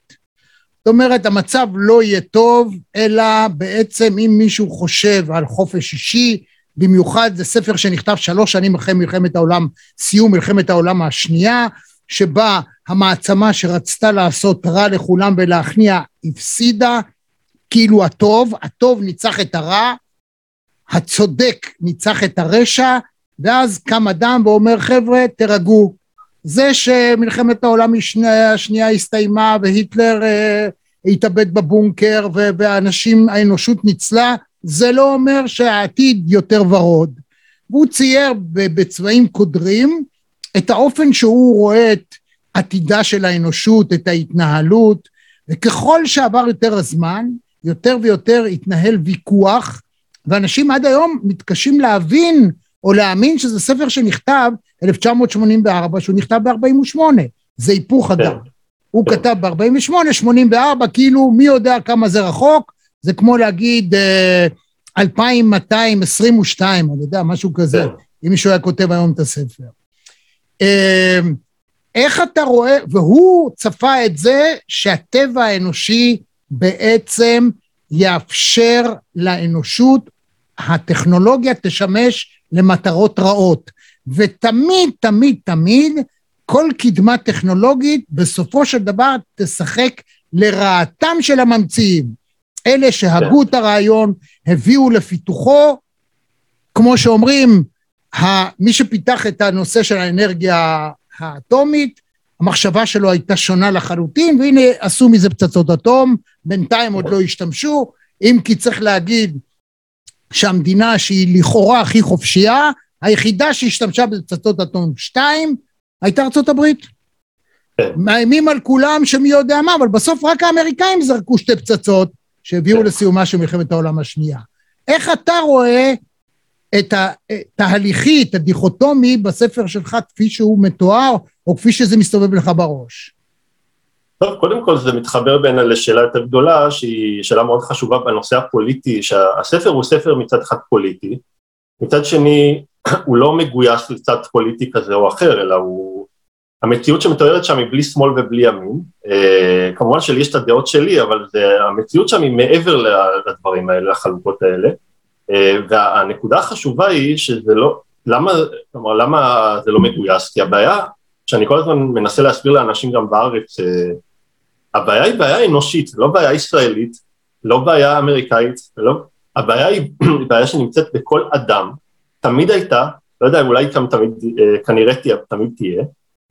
Speaker 3: זאת אומרת, המצב לא יהיה טוב, אלא בעצם אם מישהו חושב על חופש אישי, במיוחד זה ספר שנכתב שלוש שנים אחרי מלחמת העולם, סיום מלחמת העולם השנייה, שבה המעצמה שרצתה לעשות רע לכולם ולהכניע הפסידה, כאילו הטוב, הטוב ניצח את הרע, הצודק ניצח את הרשע, ואז קם אדם ואומר חבר'ה תירגעו, זה שמלחמת העולם השנייה הסתיימה והיטלר אה, התאבד בבונקר והאנשים, האנושות ניצלה, זה לא אומר שהעתיד יותר ורוד. והוא צייר בצבעים קודרים את האופן שהוא רואה את עתידה של האנושות, את ההתנהלות, וככל שעבר יותר הזמן, יותר ויותר התנהל ויכוח, ואנשים עד היום מתקשים להבין או להאמין שזה ספר שנכתב 1984, שהוא נכתב ב-48. זה היפוך אדם. כן. הוא כתב ב-48, 84, כאילו מי יודע כמה זה רחוק, זה כמו להגיד אה, 2222, אני יודע, משהו כזה, כן. אם מישהו היה כותב היום את הספר. איך אתה רואה, והוא צפה את זה שהטבע האנושי בעצם יאפשר לאנושות, הטכנולוגיה תשמש למטרות רעות. ותמיד, תמיד, תמיד, כל קדמה טכנולוגית בסופו של דבר תשחק לרעתם של הממציאים. אלה שהגו את הרעיון, הביאו לפיתוחו, כמו שאומרים, מי שפיתח את הנושא של האנרגיה האטומית, המחשבה שלו הייתה שונה לחלוטין, והנה עשו מזה פצצות אטום, בינתיים עוד לא השתמשו, אם כי צריך להגיד שהמדינה שהיא לכאורה הכי חופשייה, היחידה שהשתמשה בפצצות אטום שתיים, הייתה ארצות הברית. כן. מאיימים על כולם שמי יודע מה, אבל בסוף רק האמריקאים זרקו שתי פצצות שהביאו כן. לסיומה של מלחמת העולם השנייה. איך אתה רואה את התהליכי, את הדיכוטומי בספר שלך כפי שהוא מתואר, או כפי שזה מסתובב לך בראש?
Speaker 1: טוב, קודם כל זה מתחבר בין לשאלה יותר גדולה, שהיא שאלה מאוד חשובה בנושא הפוליטי, שהספר הוא ספר מצד אחד פוליטי, מצד שני הוא לא מגויס לצד פוליטי כזה או אחר, אלא הוא... המציאות שמתוארת שם היא בלי שמאל ובלי ימין, אה, כמובן שלי יש את הדעות שלי, אבל זה, המציאות שם היא מעבר לדברים האלה, לחלוקות האלה, והנקודה החשובה היא שזה לא, למה, כלומר, למה זה לא מגויס? כי הבעיה, שאני כל הזמן מנסה להסביר לאנשים גם בארץ, אה, הבעיה היא בעיה אנושית, לא בעיה ישראלית, לא בעיה אמריקאית, לא, הבעיה היא בעיה שנמצאת בכל אדם, תמיד הייתה, לא יודע, אולי גם תמיד, אה, כנראה תהיה, תמיד תהיה,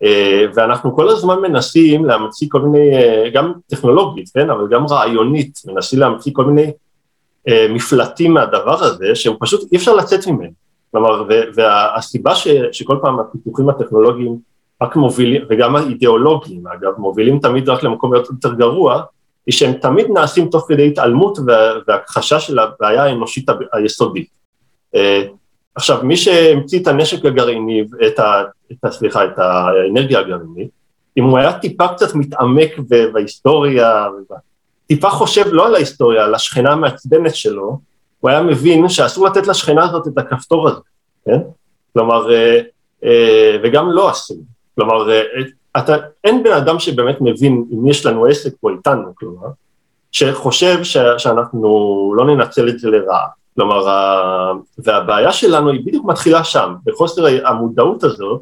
Speaker 1: אה, ואנחנו כל הזמן מנסים להמציא כל מיני, אה, גם טכנולוגית, כן, אבל גם רעיונית, מנסים להמציא כל מיני מפלטים מהדבר הזה, שהוא פשוט אי אפשר לצאת ממנו. כלומר, והסיבה ש, שכל פעם הפיתוחים הטכנולוגיים רק מובילים, וגם האידיאולוגיים אגב, מובילים תמיד רק למקום יותר גרוע, היא שהם תמיד נעשים תוך כדי התעלמות והכחשה של הבעיה האנושית היסודית. אה, עכשיו, מי שהמציא את הנשק הגרעיני, את ה, את ה, סליחה, את האנרגיה הגרעינית, אם הוא היה טיפה קצת מתעמק בהיסטוריה, טיפה חושב לא על ההיסטוריה, על השכנה המעצבנת שלו, הוא היה מבין שאסור לתת לשכנה הזאת את הכפתור הזה, כן? כלומר, אה, אה, וגם לא אסור. כלומר, אתה, אין בן אדם שבאמת מבין אם יש לנו עסק פה איתנו, כלומר, שחושב ש, שאנחנו לא ננצל את זה לרעה. כלומר, והבעיה שלנו היא בדיוק מתחילה שם, בחוסר המודעות הזאת,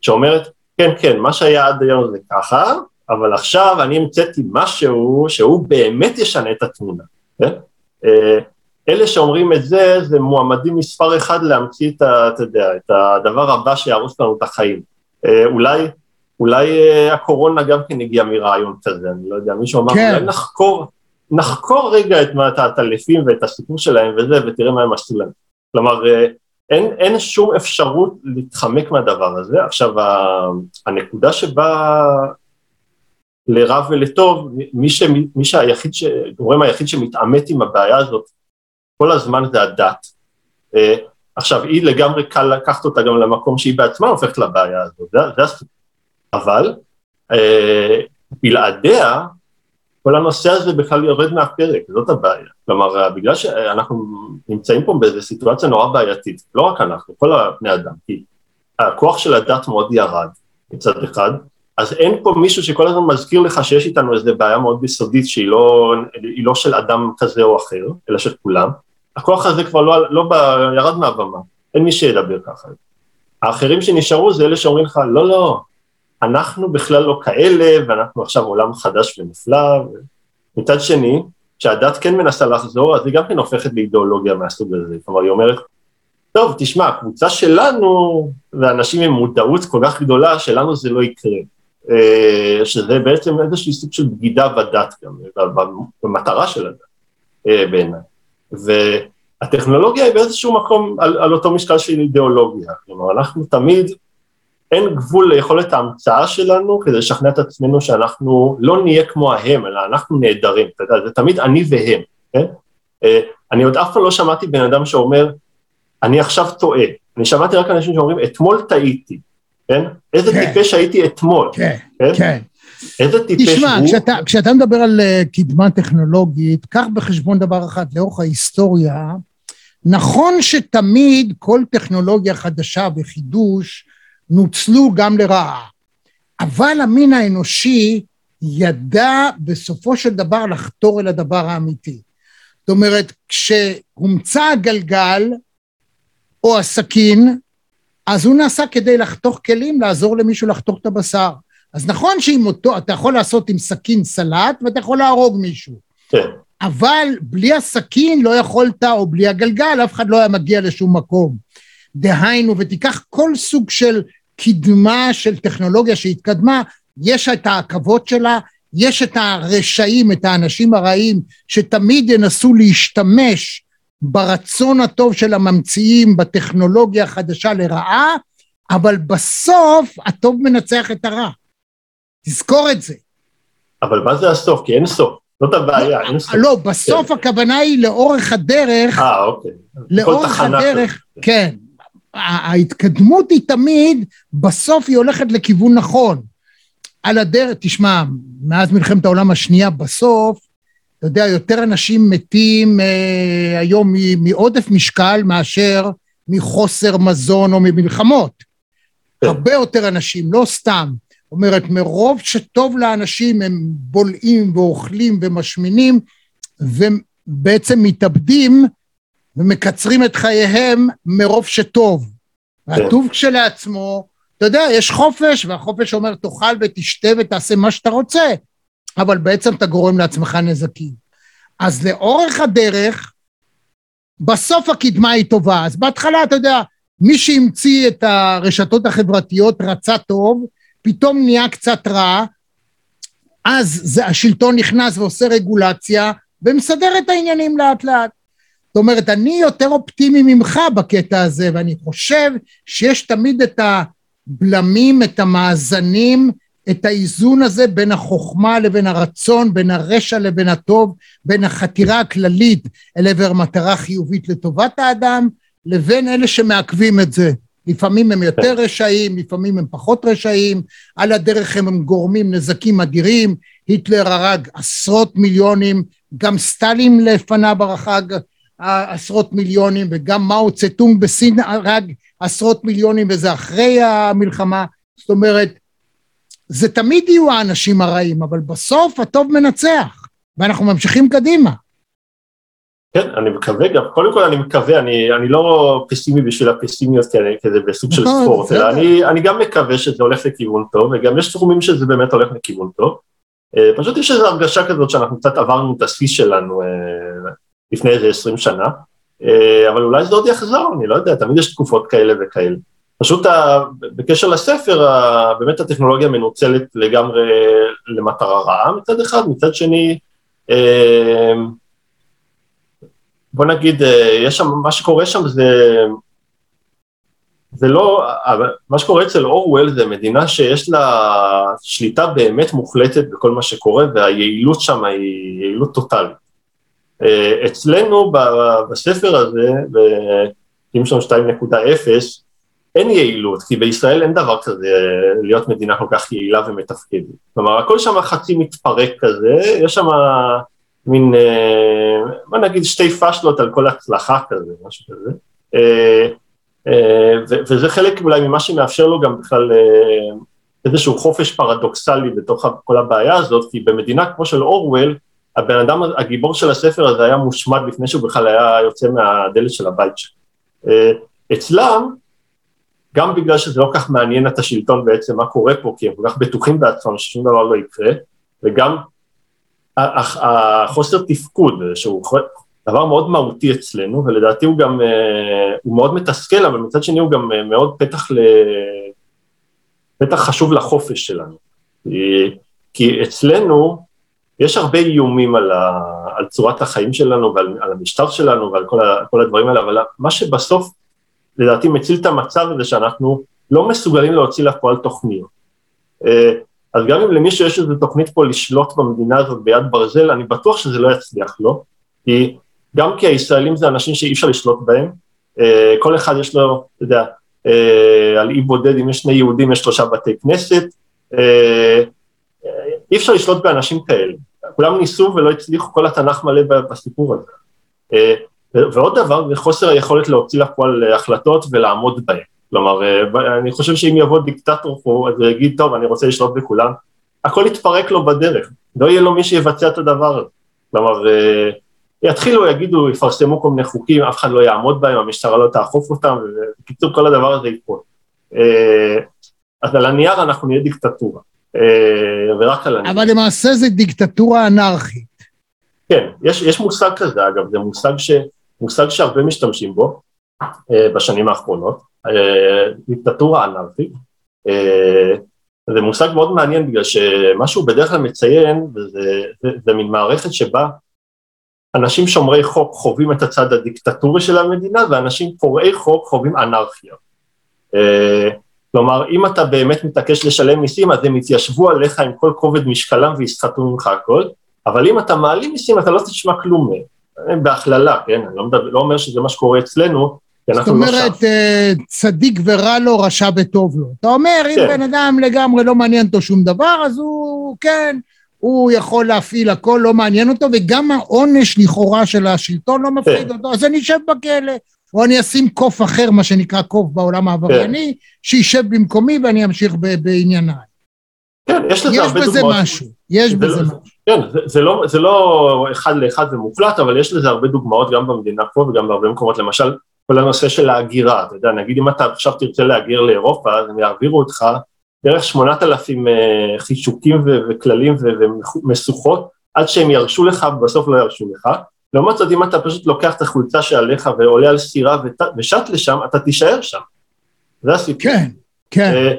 Speaker 1: שאומרת, כן, כן, מה שהיה עד היום זה ככה, אבל עכשיו אני המצאתי משהו שהוא באמת ישנה את התמונה, כן? אה, אלה שאומרים את זה, זה מועמדים מספר אחד להמציא את, ה, אתה יודע, את הדבר הבא שיהרוס לנו את החיים. אה, אולי אולי uh, הקורונה גם כן הגיעה מרעיון כזה, אני לא יודע, מישהו אמר, כן. אולי נחקור, נחקור רגע את העטלפים ואת הסיפור שלהם וזה, ותראה מה הם עשו להם. כלומר, אין, אין שום אפשרות להתחמק מהדבר הזה. עכשיו, הנקודה שבה לרע ולטוב, מי, ש, מי שהיחיד, הגורם היחיד שמתעמת עם הבעיה הזאת כל הזמן זה הדת. Uh, עכשיו, היא לגמרי קל לקחת אותה גם למקום שהיא בעצמה הופכת לבעיה הזאת, זה, זה הסיפור. אבל אה, בלעדיה, כל הנושא הזה בכלל יורד מהפרק, זאת הבעיה. כלומר, בגלל שאנחנו נמצאים פה באיזו סיטואציה נורא בעייתית, לא רק אנחנו, כל הבני אדם, כי הכוח של הדת מאוד ירד מצד אחד, אז אין פה מישהו שכל הזמן מזכיר לך שיש איתנו איזו בעיה מאוד יסודית שהיא לא, לא של אדם כזה או אחר, אלא של כולם. הכוח הזה כבר לא, לא ירד מהבמה, אין מי שידבר ככה. האחרים שנשארו זה אלה שאומרים לך, לא, לא, אנחנו בכלל לא כאלה, ואנחנו עכשיו עולם חדש ונפלא. מצד שני, כשהדת כן מנסה לחזור, אז היא גם כן הופכת לאידיאולוגיה מהסוג הזה. כלומר, היא אומרת, טוב, תשמע, הקבוצה שלנו, ואנשים עם מודעות כל כך גדולה, שלנו זה לא יקרה. אה, שזה בעצם איזשהו סוג של בגידה בדת גם, במטרה של הדת, אה, בעיניי. והטכנולוגיה היא באיזשהו מקום על, על אותו משקל של אידיאולוגיה. כלומר, אנחנו תמיד אין גבול ליכולת ההמצאה שלנו כדי לשכנע את עצמנו שאנחנו לא נהיה כמו ההם, אלא אנחנו נהדרים, אתה יודע, זה תמיד אני והם, כן? אה, אני עוד אף פעם לא שמעתי בן אדם שאומר, אני עכשיו טועה. אני שמעתי רק אנשים שאומרים, אתמול טעיתי, כן? איזה כן. טיפש הייתי אתמול,
Speaker 3: כן, כן. כן.
Speaker 1: איזה טיפש
Speaker 3: תשמע, הוא... תשמע, כשאתה, כשאתה מדבר על uh, קדמה טכנולוגית, קח בחשבון דבר אחד, לאורך ההיסטוריה, נכון שתמיד כל טכנולוגיה חדשה וחידוש, נוצלו גם לרעה. אבל המין האנושי ידע בסופו של דבר לחתור אל הדבר האמיתי. זאת אומרת, כשהומצא הגלגל או הסכין, אז הוא נעשה כדי לחתוך כלים, לעזור למישהו לחתוך את הבשר. אז נכון שעם אותו, אתה יכול לעשות עם סכין סלט ואתה יכול להרוג מישהו.
Speaker 1: כן.
Speaker 3: אבל בלי הסכין לא יכולת, או בלי הגלגל, אף אחד לא היה מגיע לשום מקום. דהיינו, ותיקח כל סוג של קדמה של טכנולוגיה שהתקדמה, יש את העכבות שלה, יש את הרשעים, את האנשים הרעים, שתמיד ינסו להשתמש ברצון הטוב של הממציאים בטכנולוגיה החדשה לרעה, אבל בסוף הטוב מנצח את הרע. תזכור את זה.
Speaker 1: אבל מה זה הסוף? כי אין סוף. זאת הבעיה, אין סוף.
Speaker 3: לא, בסוף כן. הכוונה היא לאורך הדרך.
Speaker 1: אה, אוקיי.
Speaker 3: לאורך הדרך, כן. ההתקדמות היא תמיד, בסוף היא הולכת לכיוון נכון. על הדרך, תשמע, מאז מלחמת העולם השנייה, בסוף, אתה יודע, יותר אנשים מתים אה, היום מעודף משקל מאשר מחוסר מזון או ממלחמות. כן. הרבה יותר אנשים, לא סתם. זאת אומרת, מרוב שטוב לאנשים הם בולעים ואוכלים ומשמינים, ובעצם מתאבדים, ומקצרים את חייהם מרוב שטוב. והטוב כשלעצמו, אתה יודע, יש חופש, והחופש אומר תאכל ותשתה ותעשה מה שאתה רוצה, אבל בעצם אתה גורם לעצמך נזקים. אז לאורך הדרך, בסוף הקדמה היא טובה. אז בהתחלה, אתה יודע, מי שהמציא את הרשתות החברתיות רצה טוב, פתאום נהיה קצת רע, אז זה, השלטון נכנס ועושה רגולציה, ומסדר את העניינים לאט לאט. זאת אומרת, אני יותר אופטימי ממך בקטע הזה, ואני חושב שיש תמיד את הבלמים, את המאזנים, את האיזון הזה בין החוכמה לבין הרצון, בין הרשע לבין הטוב, בין החתירה הכללית אל עבר מטרה חיובית לטובת האדם, לבין אלה שמעכבים את זה. לפעמים הם יותר רשעים, לפעמים הם פחות רשעים, על הדרך הם, הם גורמים נזקים אדירים, היטלר הרג עשרות מיליונים, גם סטלין לפניו הרחג עשרות מיליונים, וגם מאו צטונג בסין הרג עשרות מיליונים, וזה אחרי המלחמה, זאת אומרת, זה תמיד יהיו האנשים הרעים, אבל בסוף הטוב מנצח, ואנחנו ממשיכים קדימה.
Speaker 1: כן, אני מקווה גם, קודם כל אני מקווה, אני, אני לא פסימי בשביל הפסימיות כזה בסוג של
Speaker 3: נכון,
Speaker 1: ספורט. אלא אני, אני גם מקווה שזה הולך לכיוון טוב, וגם יש תחומים שזה באמת הולך לכיוון טוב. אה, פשוט יש איזו הרגשה כזאת שאנחנו קצת עברנו את השיא שלנו אה, לפני איזה 20 שנה, אה, אבל אולי זה עוד יחזור, אני לא יודע, תמיד יש תקופות כאלה וכאלה. פשוט ה, בקשר לספר, ה, באמת הטכנולוגיה מנוצלת לגמרי למטרה רעה מצד אחד, מצד שני, אה, בוא נגיד, אה, יש שם, מה שקורה שם זה, זה לא, מה שקורה אצל אורוול זה מדינה שיש לה שליטה באמת מוחלטת בכל מה שקורה, והיעילות שם היא יעילות טוטאלית. אה, אצלנו בספר הזה, בקימסון 2.0, אין יעילות, כי בישראל אין דבר כזה אה, להיות מדינה כל כך יעילה ומתפקדת. כלומר, הכל שם חצי מתפרק כזה, יש שם מין, אה, בוא נגיד שתי פאשלות על כל הצלחה כזה, משהו כזה. אה, אה, וזה חלק אולי ממה שמאפשר לו גם בכלל אה, איזשהו חופש פרדוקסלי בתוך כל הבעיה הזאת, כי במדינה כמו של אורוול, הבן אדם, הגיבור של הספר הזה היה מושמד לפני שהוא בכלל היה יוצא מהדלת של הבית שלו. אה, אצלם, גם בגלל שזה לא כך מעניין את השלטון בעצם מה קורה פה, כי הם כל כך בטוחים בעצמם ששום דבר לא יקרה, וגם החוסר תפקוד, שהוא דבר מאוד מהותי אצלנו, ולדעתי הוא גם, אה, הוא מאוד מתסכל, אבל מצד שני הוא גם אה, מאוד פתח ל... פתח חשוב לחופש שלנו. כי אצלנו יש הרבה איומים על, ה, על צורת החיים שלנו ועל על המשטר שלנו ועל כל, ה, כל הדברים האלה, אבל מה שבסוף לדעתי מציל את המצב הזה שאנחנו לא מסוגלים להוציא לפועל תוכניות. אה, אז גם אם למישהו יש איזו תוכנית פה לשלוט במדינה הזאת ביד ברזל, אני בטוח שזה לא יצליח לו, כי גם כי הישראלים זה אנשים שאי אפשר לשלוט בהם, אה, כל אחד יש לו, אתה יודע, אה, על אי בודד, אם יש שני יהודים יש שלושה בתי כנסת, אי אפשר לשלוט באנשים כאלה. כולם ניסו ולא הצליחו, כל התנ"ך מלא בסיפור הזה. ועוד דבר, זה חוסר היכולת להוציא לפועל אה, החלטות ולעמוד בהן. כלומר, אה, אני חושב שאם יבוא דיקטטור פה אז הוא יגיד, טוב, אני רוצה לשלוט בכולם, הכל יתפרק לו בדרך, לא יהיה לו מי שיבצע את הדבר הזה. כלומר, אה, יתחילו, יגידו, יפרסמו כל מיני חוקים, אף אחד לא יעמוד בהם, המשטרה לא תאכוף אותם, ובקיצור כל הדבר הזה ייפול. אה, אז על הנייר אנחנו נהיה דיקטטורה, ורק על הנייר.
Speaker 3: אבל למעשה זה דיקטטורה אנרכית.
Speaker 1: כן, יש, יש מושג כזה אגב, זה מושג, ש, מושג שהרבה משתמשים בו אה, בשנים האחרונות, אה, דיקטטורה אנרכית. אה, זה מושג מאוד מעניין בגלל שמה שהוא בדרך כלל מציין, וזה, זה, זה מין מערכת שבה אנשים שומרי חוק חווים את הצד הדיקטטורי של המדינה, ואנשים פורעי חוק חווים אנרכיה. כלומר, אם אתה באמת מתעקש לשלם מיסים, אז הם יתיישבו עליך עם כל כובד משקלם ויסחטו ממך הכל, אבל אם אתה מעלים מיסים, אתה לא תשמע כלום מהם. בהכללה, כן? אני לא, מדבר, לא אומר שזה מה שקורה אצלנו, כי
Speaker 3: זאת
Speaker 1: אנחנו לא שם.
Speaker 3: אומרת, אה, צדיק ורע לו, רשע וטוב לו. אתה אומר, אם
Speaker 1: כן.
Speaker 3: בן אדם לגמרי לא מעניין אותו שום דבר, אז הוא, כן, הוא יכול להפעיל הכל, לא מעניין אותו, וגם העונש לכאורה של השלטון לא מפחיד
Speaker 1: כן.
Speaker 3: אותו, אז אני אשב בכלא, או אני אשים קוף אחר, מה שנקרא קוף בעולם העברייני,
Speaker 1: כן.
Speaker 3: שישב במקומי ואני אמשיך בענייניי.
Speaker 1: כן, יש לזה
Speaker 3: יש
Speaker 1: הרבה
Speaker 3: בזה
Speaker 1: דוגמאות.
Speaker 3: משהו, יש
Speaker 1: זה
Speaker 3: בזה
Speaker 1: לא-
Speaker 3: משהו.
Speaker 1: כן, זה, לא, זה לא אחד לאחד ומוחלט, אבל יש לזה הרבה דוגמאות גם במדינה פה וגם בהרבה מקומות, למשל, כל הנושא של ההגירה, אתה יודע, נגיד אם אתה עכשיו תרצה להגיר לאירופה, אז הם יעבירו אותך דרך 8,000 אה, חישוקים וכללים ומשוכות, עד שהם ירשו לך ובסוף לא ירשו לך. לעומת זאת, אם אתה פשוט לוקח את החולצה שעליך ועולה על סירה ושט לשם, אתה תישאר שם. זה הסיפור.
Speaker 3: כן, כן.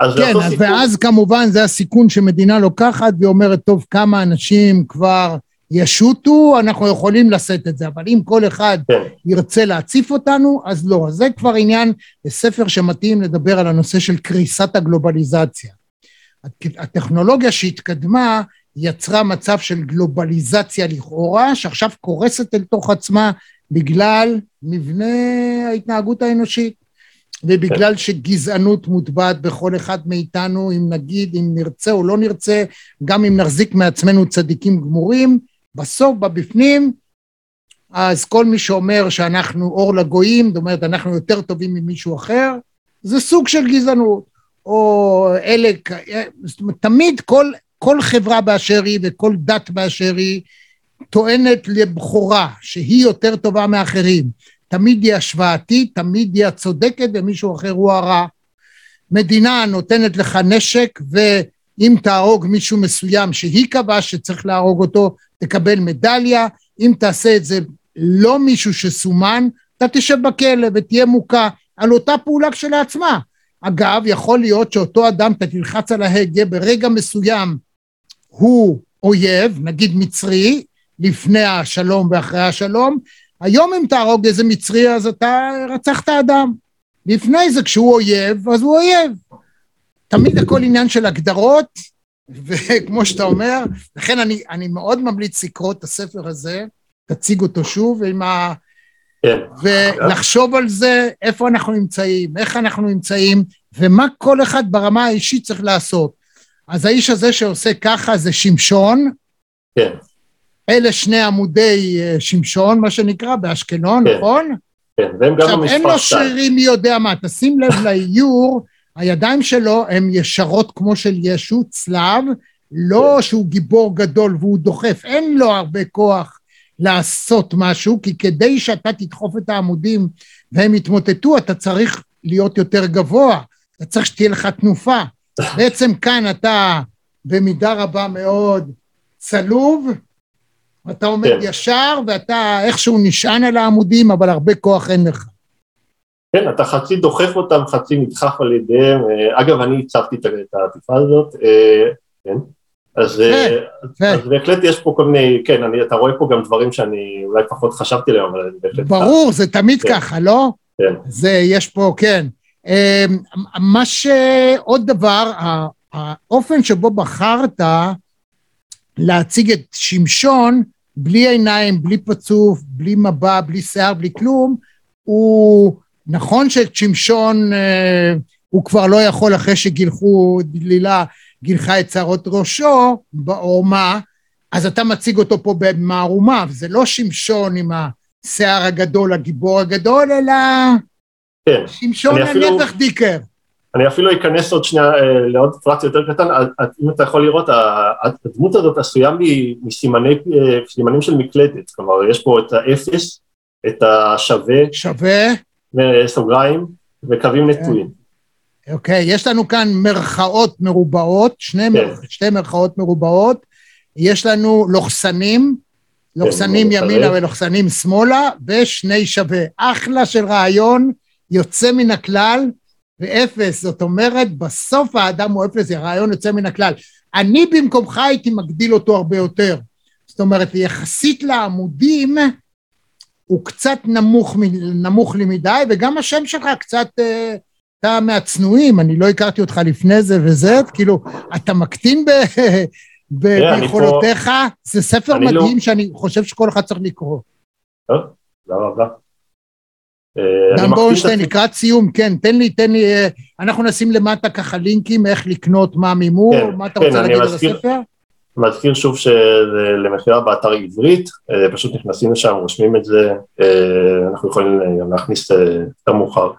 Speaker 1: אז זה
Speaker 3: כן, אז
Speaker 1: סיפור.
Speaker 3: ואז כמובן זה הסיכון שמדינה לוקחת והיא אומרת, טוב, כמה אנשים כבר ישוטו, אנחנו יכולים לשאת את זה, אבל אם כל אחד
Speaker 1: כן.
Speaker 3: ירצה להציף אותנו, אז לא. אז זה כבר עניין, ספר שמתאים לדבר על הנושא של קריסת הגלובליזציה. הט- הטכנולוגיה שהתקדמה יצרה מצב של גלובליזציה לכאורה, שעכשיו קורסת אל תוך עצמה בגלל מבנה ההתנהגות האנושית. ובגלל שגזענות מוטבעת בכל אחד מאיתנו, אם נגיד, אם נרצה או לא נרצה, גם אם נחזיק מעצמנו צדיקים גמורים, בסוף, בבפנים, אז כל מי שאומר שאנחנו אור לגויים, זאת אומרת, אנחנו יותר טובים ממישהו אחר, זה סוג של גזענות. או אלה, אומרת, תמיד כל, כל חברה באשר היא וכל דת באשר היא טוענת לבכורה, שהיא יותר טובה מאחרים. תמיד היא השוואתית, תמיד היא הצודקת ומישהו אחר הוא הרע. מדינה נותנת לך נשק ואם תהרוג מישהו מסוים שהיא קבעה שצריך להרוג אותו, תקבל מדליה, אם תעשה את זה לא מישהו שסומן, אתה תשב בכלא ותהיה מוכה על אותה פעולה כשלעצמה. אגב, יכול להיות שאותו אדם, אתה תלחץ על ההגה, ברגע מסוים הוא אויב, נגיד מצרי, לפני השלום ואחרי השלום, היום אם תהרוג איזה מצרי אז אתה רצחת אדם. לפני זה כשהוא אויב, אז הוא אויב. תמיד הכל עניין של הגדרות, וכמו שאתה אומר, לכן אני, אני מאוד ממליץ לקרוא את הספר הזה, תציג אותו שוב, עם ה...
Speaker 1: כן.
Speaker 3: ולחשוב על זה, איפה אנחנו נמצאים, איך אנחנו נמצאים, ומה כל אחד ברמה האישית צריך לעשות. אז האיש הזה שעושה ככה זה שמשון,
Speaker 1: כן,
Speaker 3: אלה שני עמודי אה, שמשון, מה שנקרא, באשקלון,
Speaker 1: כן.
Speaker 3: נכון?
Speaker 1: כן, והם גם
Speaker 3: עכשיו, אין לו
Speaker 1: שתיים.
Speaker 3: שרירים מי יודע מה, תשים לב לאיור, הידיים שלו הן ישרות כמו של ישו, צלב, לא
Speaker 1: כן.
Speaker 3: שהוא גיבור גדול והוא דוחף, אין לו הרבה כוח לעשות משהו, כי כדי שאתה תדחוף את העמודים והם יתמוטטו, אתה צריך להיות יותר גבוה, אתה צריך שתהיה לך תנופה. בעצם כאן אתה במידה רבה מאוד צלוב, אתה עומד
Speaker 1: כן.
Speaker 3: ישר ואתה איכשהו נשען על העמודים, אבל הרבה כוח אין לך.
Speaker 1: כן, אתה חצי דוחף אותם, חצי נדחף על ידיהם. אה, אגב, אני הצבתי את העטיפה הזאת, אה, כן. אז, אה,
Speaker 3: כן.
Speaker 1: אז בהחלט יש פה כל מיני, כן, אני, אתה רואה פה גם דברים שאני אולי פחות חשבתי עליהם, אבל אני בהחלט...
Speaker 3: ברור, זה תמיד
Speaker 1: כן.
Speaker 3: ככה, לא?
Speaker 1: כן.
Speaker 3: זה, יש פה, כן. מה שעוד דבר, האופן שבו בחרת להציג את שמשון, בלי עיניים, בלי פצוף, בלי מבע, בלי שיער, בלי כלום, הוא, נכון שאת שמשון אה, הוא כבר לא יכול אחרי שגילחו, דלילה גילחה את שערות ראשו בעורמה, אז אתה מציג אותו פה במערומה, וזה לא שמשון עם השיער הגדול, הגיבור הגדול, אלא
Speaker 1: כן,
Speaker 3: שמשון
Speaker 1: אני אפילו-
Speaker 3: הנפח דיקר.
Speaker 1: אני אפילו אכנס עוד שנייה אה, לעוד פרט יותר קטן, אה, אה, אם אתה יכול לראות, הדמות הזאת עשויה מ- מסימני, אה, סימנים של מקלדת, כלומר יש פה את האפס, את השווה,
Speaker 3: שווה,
Speaker 1: סוגריים, וקווים
Speaker 3: כן.
Speaker 1: נטועים.
Speaker 3: אוקיי, יש לנו כאן מרכאות מרובעות, שני, מר... שתי מרכאות מרובעות, יש לנו לוחסנים, לוחסנים
Speaker 1: כן,
Speaker 3: ימינה
Speaker 1: מפרט.
Speaker 3: ולוחסנים שמאלה, ושני שווה. אחלה של רעיון, יוצא מן הכלל, ואפס, זאת אומרת, בסוף האדם הוא אפס, זה רעיון יוצא מן הכלל. אני במקומך הייתי מגדיל אותו הרבה יותר. זאת אומרת, יחסית לעמודים, הוא קצת נמוך, נמוך לי מדי, וגם השם שלך קצת, אה, אתה מהצנועים, אני לא הכרתי אותך לפני זה וזה, כאילו, אתה מקטין ב, ב, ביכולותיך, זה ספר
Speaker 1: לא-
Speaker 3: מדהים שאני חושב שכל אחד צריך לקרוא.
Speaker 1: טוב, תודה רבה. אה,
Speaker 3: דן בורנשטיין,
Speaker 1: את-
Speaker 3: לקראת סיום, כן, תן לי, תן לי, אה, אנחנו נשים למטה ככה לינקים, איך לקנות מה מימור,
Speaker 1: כן,
Speaker 3: מה אתה
Speaker 1: כן,
Speaker 3: רוצה להגיד על
Speaker 1: מזכיר-
Speaker 3: הספר?
Speaker 1: מזכיר שוב שזה למכירה באתר עברית, אה, פשוט נכנסים לשם, רושמים את זה, אנחנו יכולים גם להכניס יותר מאוחר.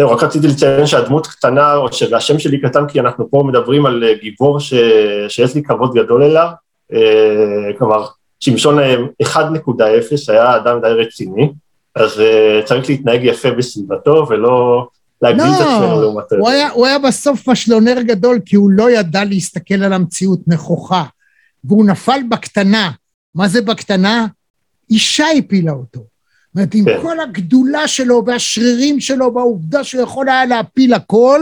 Speaker 1: זהו, רק רציתי לציין שהדמות קטנה, או שהשם שלי קטן כי אנחנו פה מדברים על גיבור ש... שיש לי כבוד גדול אליו, כלומר, שמשון אה, 1.0 היה אדם די רציני, אז אה, צריך להתנהג יפה בסביבתו ולא להגדיל את עצמנו
Speaker 3: לא,
Speaker 1: לעומתו.
Speaker 3: הוא היה, הוא היה בסוף פשלונר גדול, כי הוא לא ידע להסתכל על המציאות נכוחה, והוא נפל בקטנה. מה זה בקטנה? אישה הפילה אותו. זאת אומרת, עם
Speaker 1: כן.
Speaker 3: כל הגדולה שלו והשרירים שלו והעובדה שהוא יכול היה להפיל הכל,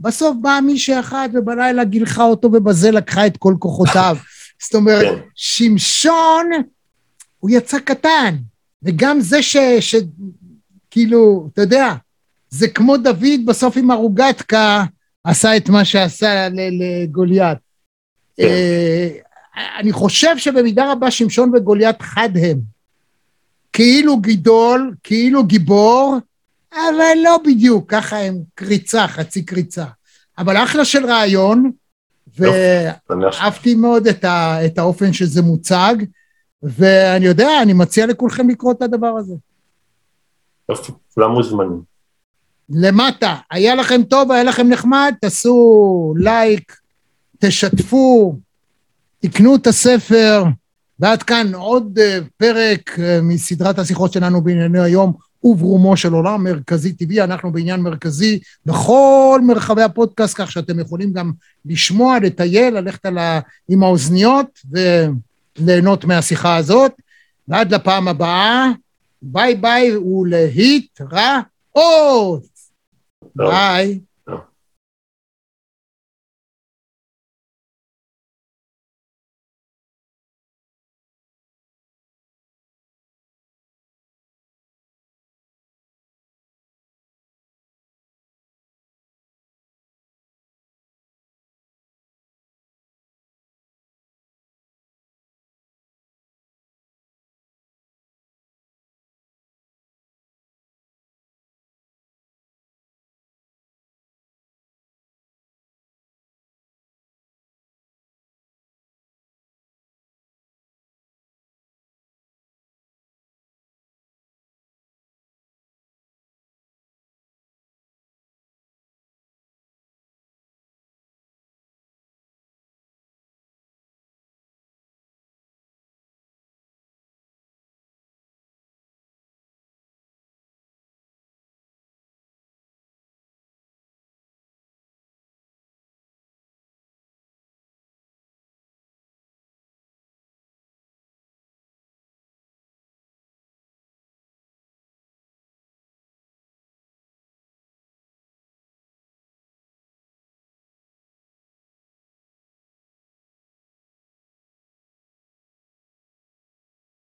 Speaker 3: בסוף באה מישהי אחת ובלילה גילחה אותו ובזה לקחה את כל כוחותיו. זאת אומרת,
Speaker 1: כן.
Speaker 3: שמשון, הוא יצא קטן, וגם זה ש... ש... כאילו, אתה יודע, זה כמו דוד בסוף עם הרוגטקה עשה את מה שעשה לגוליית.
Speaker 1: כן.
Speaker 3: אה, אני חושב שבמידה רבה שמשון וגוליית חד הם. כאילו גידול, כאילו גיבור, אבל לא בדיוק, ככה הם קריצה, חצי קריצה. אבל אחלה של רעיון. ואהבתי מאוד את, ה, את האופן שזה מוצג, ואני יודע, אני מציע לכולכם לקרוא את הדבר הזה.
Speaker 1: יופי, כולם מוזמנים.
Speaker 3: למטה, היה לכם טוב, היה לכם נחמד, תעשו לייק, תשתפו, תקנו את הספר, ועד כאן עוד אה, פרק אה, מסדרת השיחות שלנו בענייני היום וברומו של עולם מרכזי טבעי, אנחנו בעניין מרכזי בכל מרחבי הפודקאסט, כך שאתם יכולים גם לשמוע, לטייל, ללכת על ה... עם האוזניות וליהנות מהשיחה הזאת. ועד לפעם הבאה, ביי ביי ולהתראות. ביי.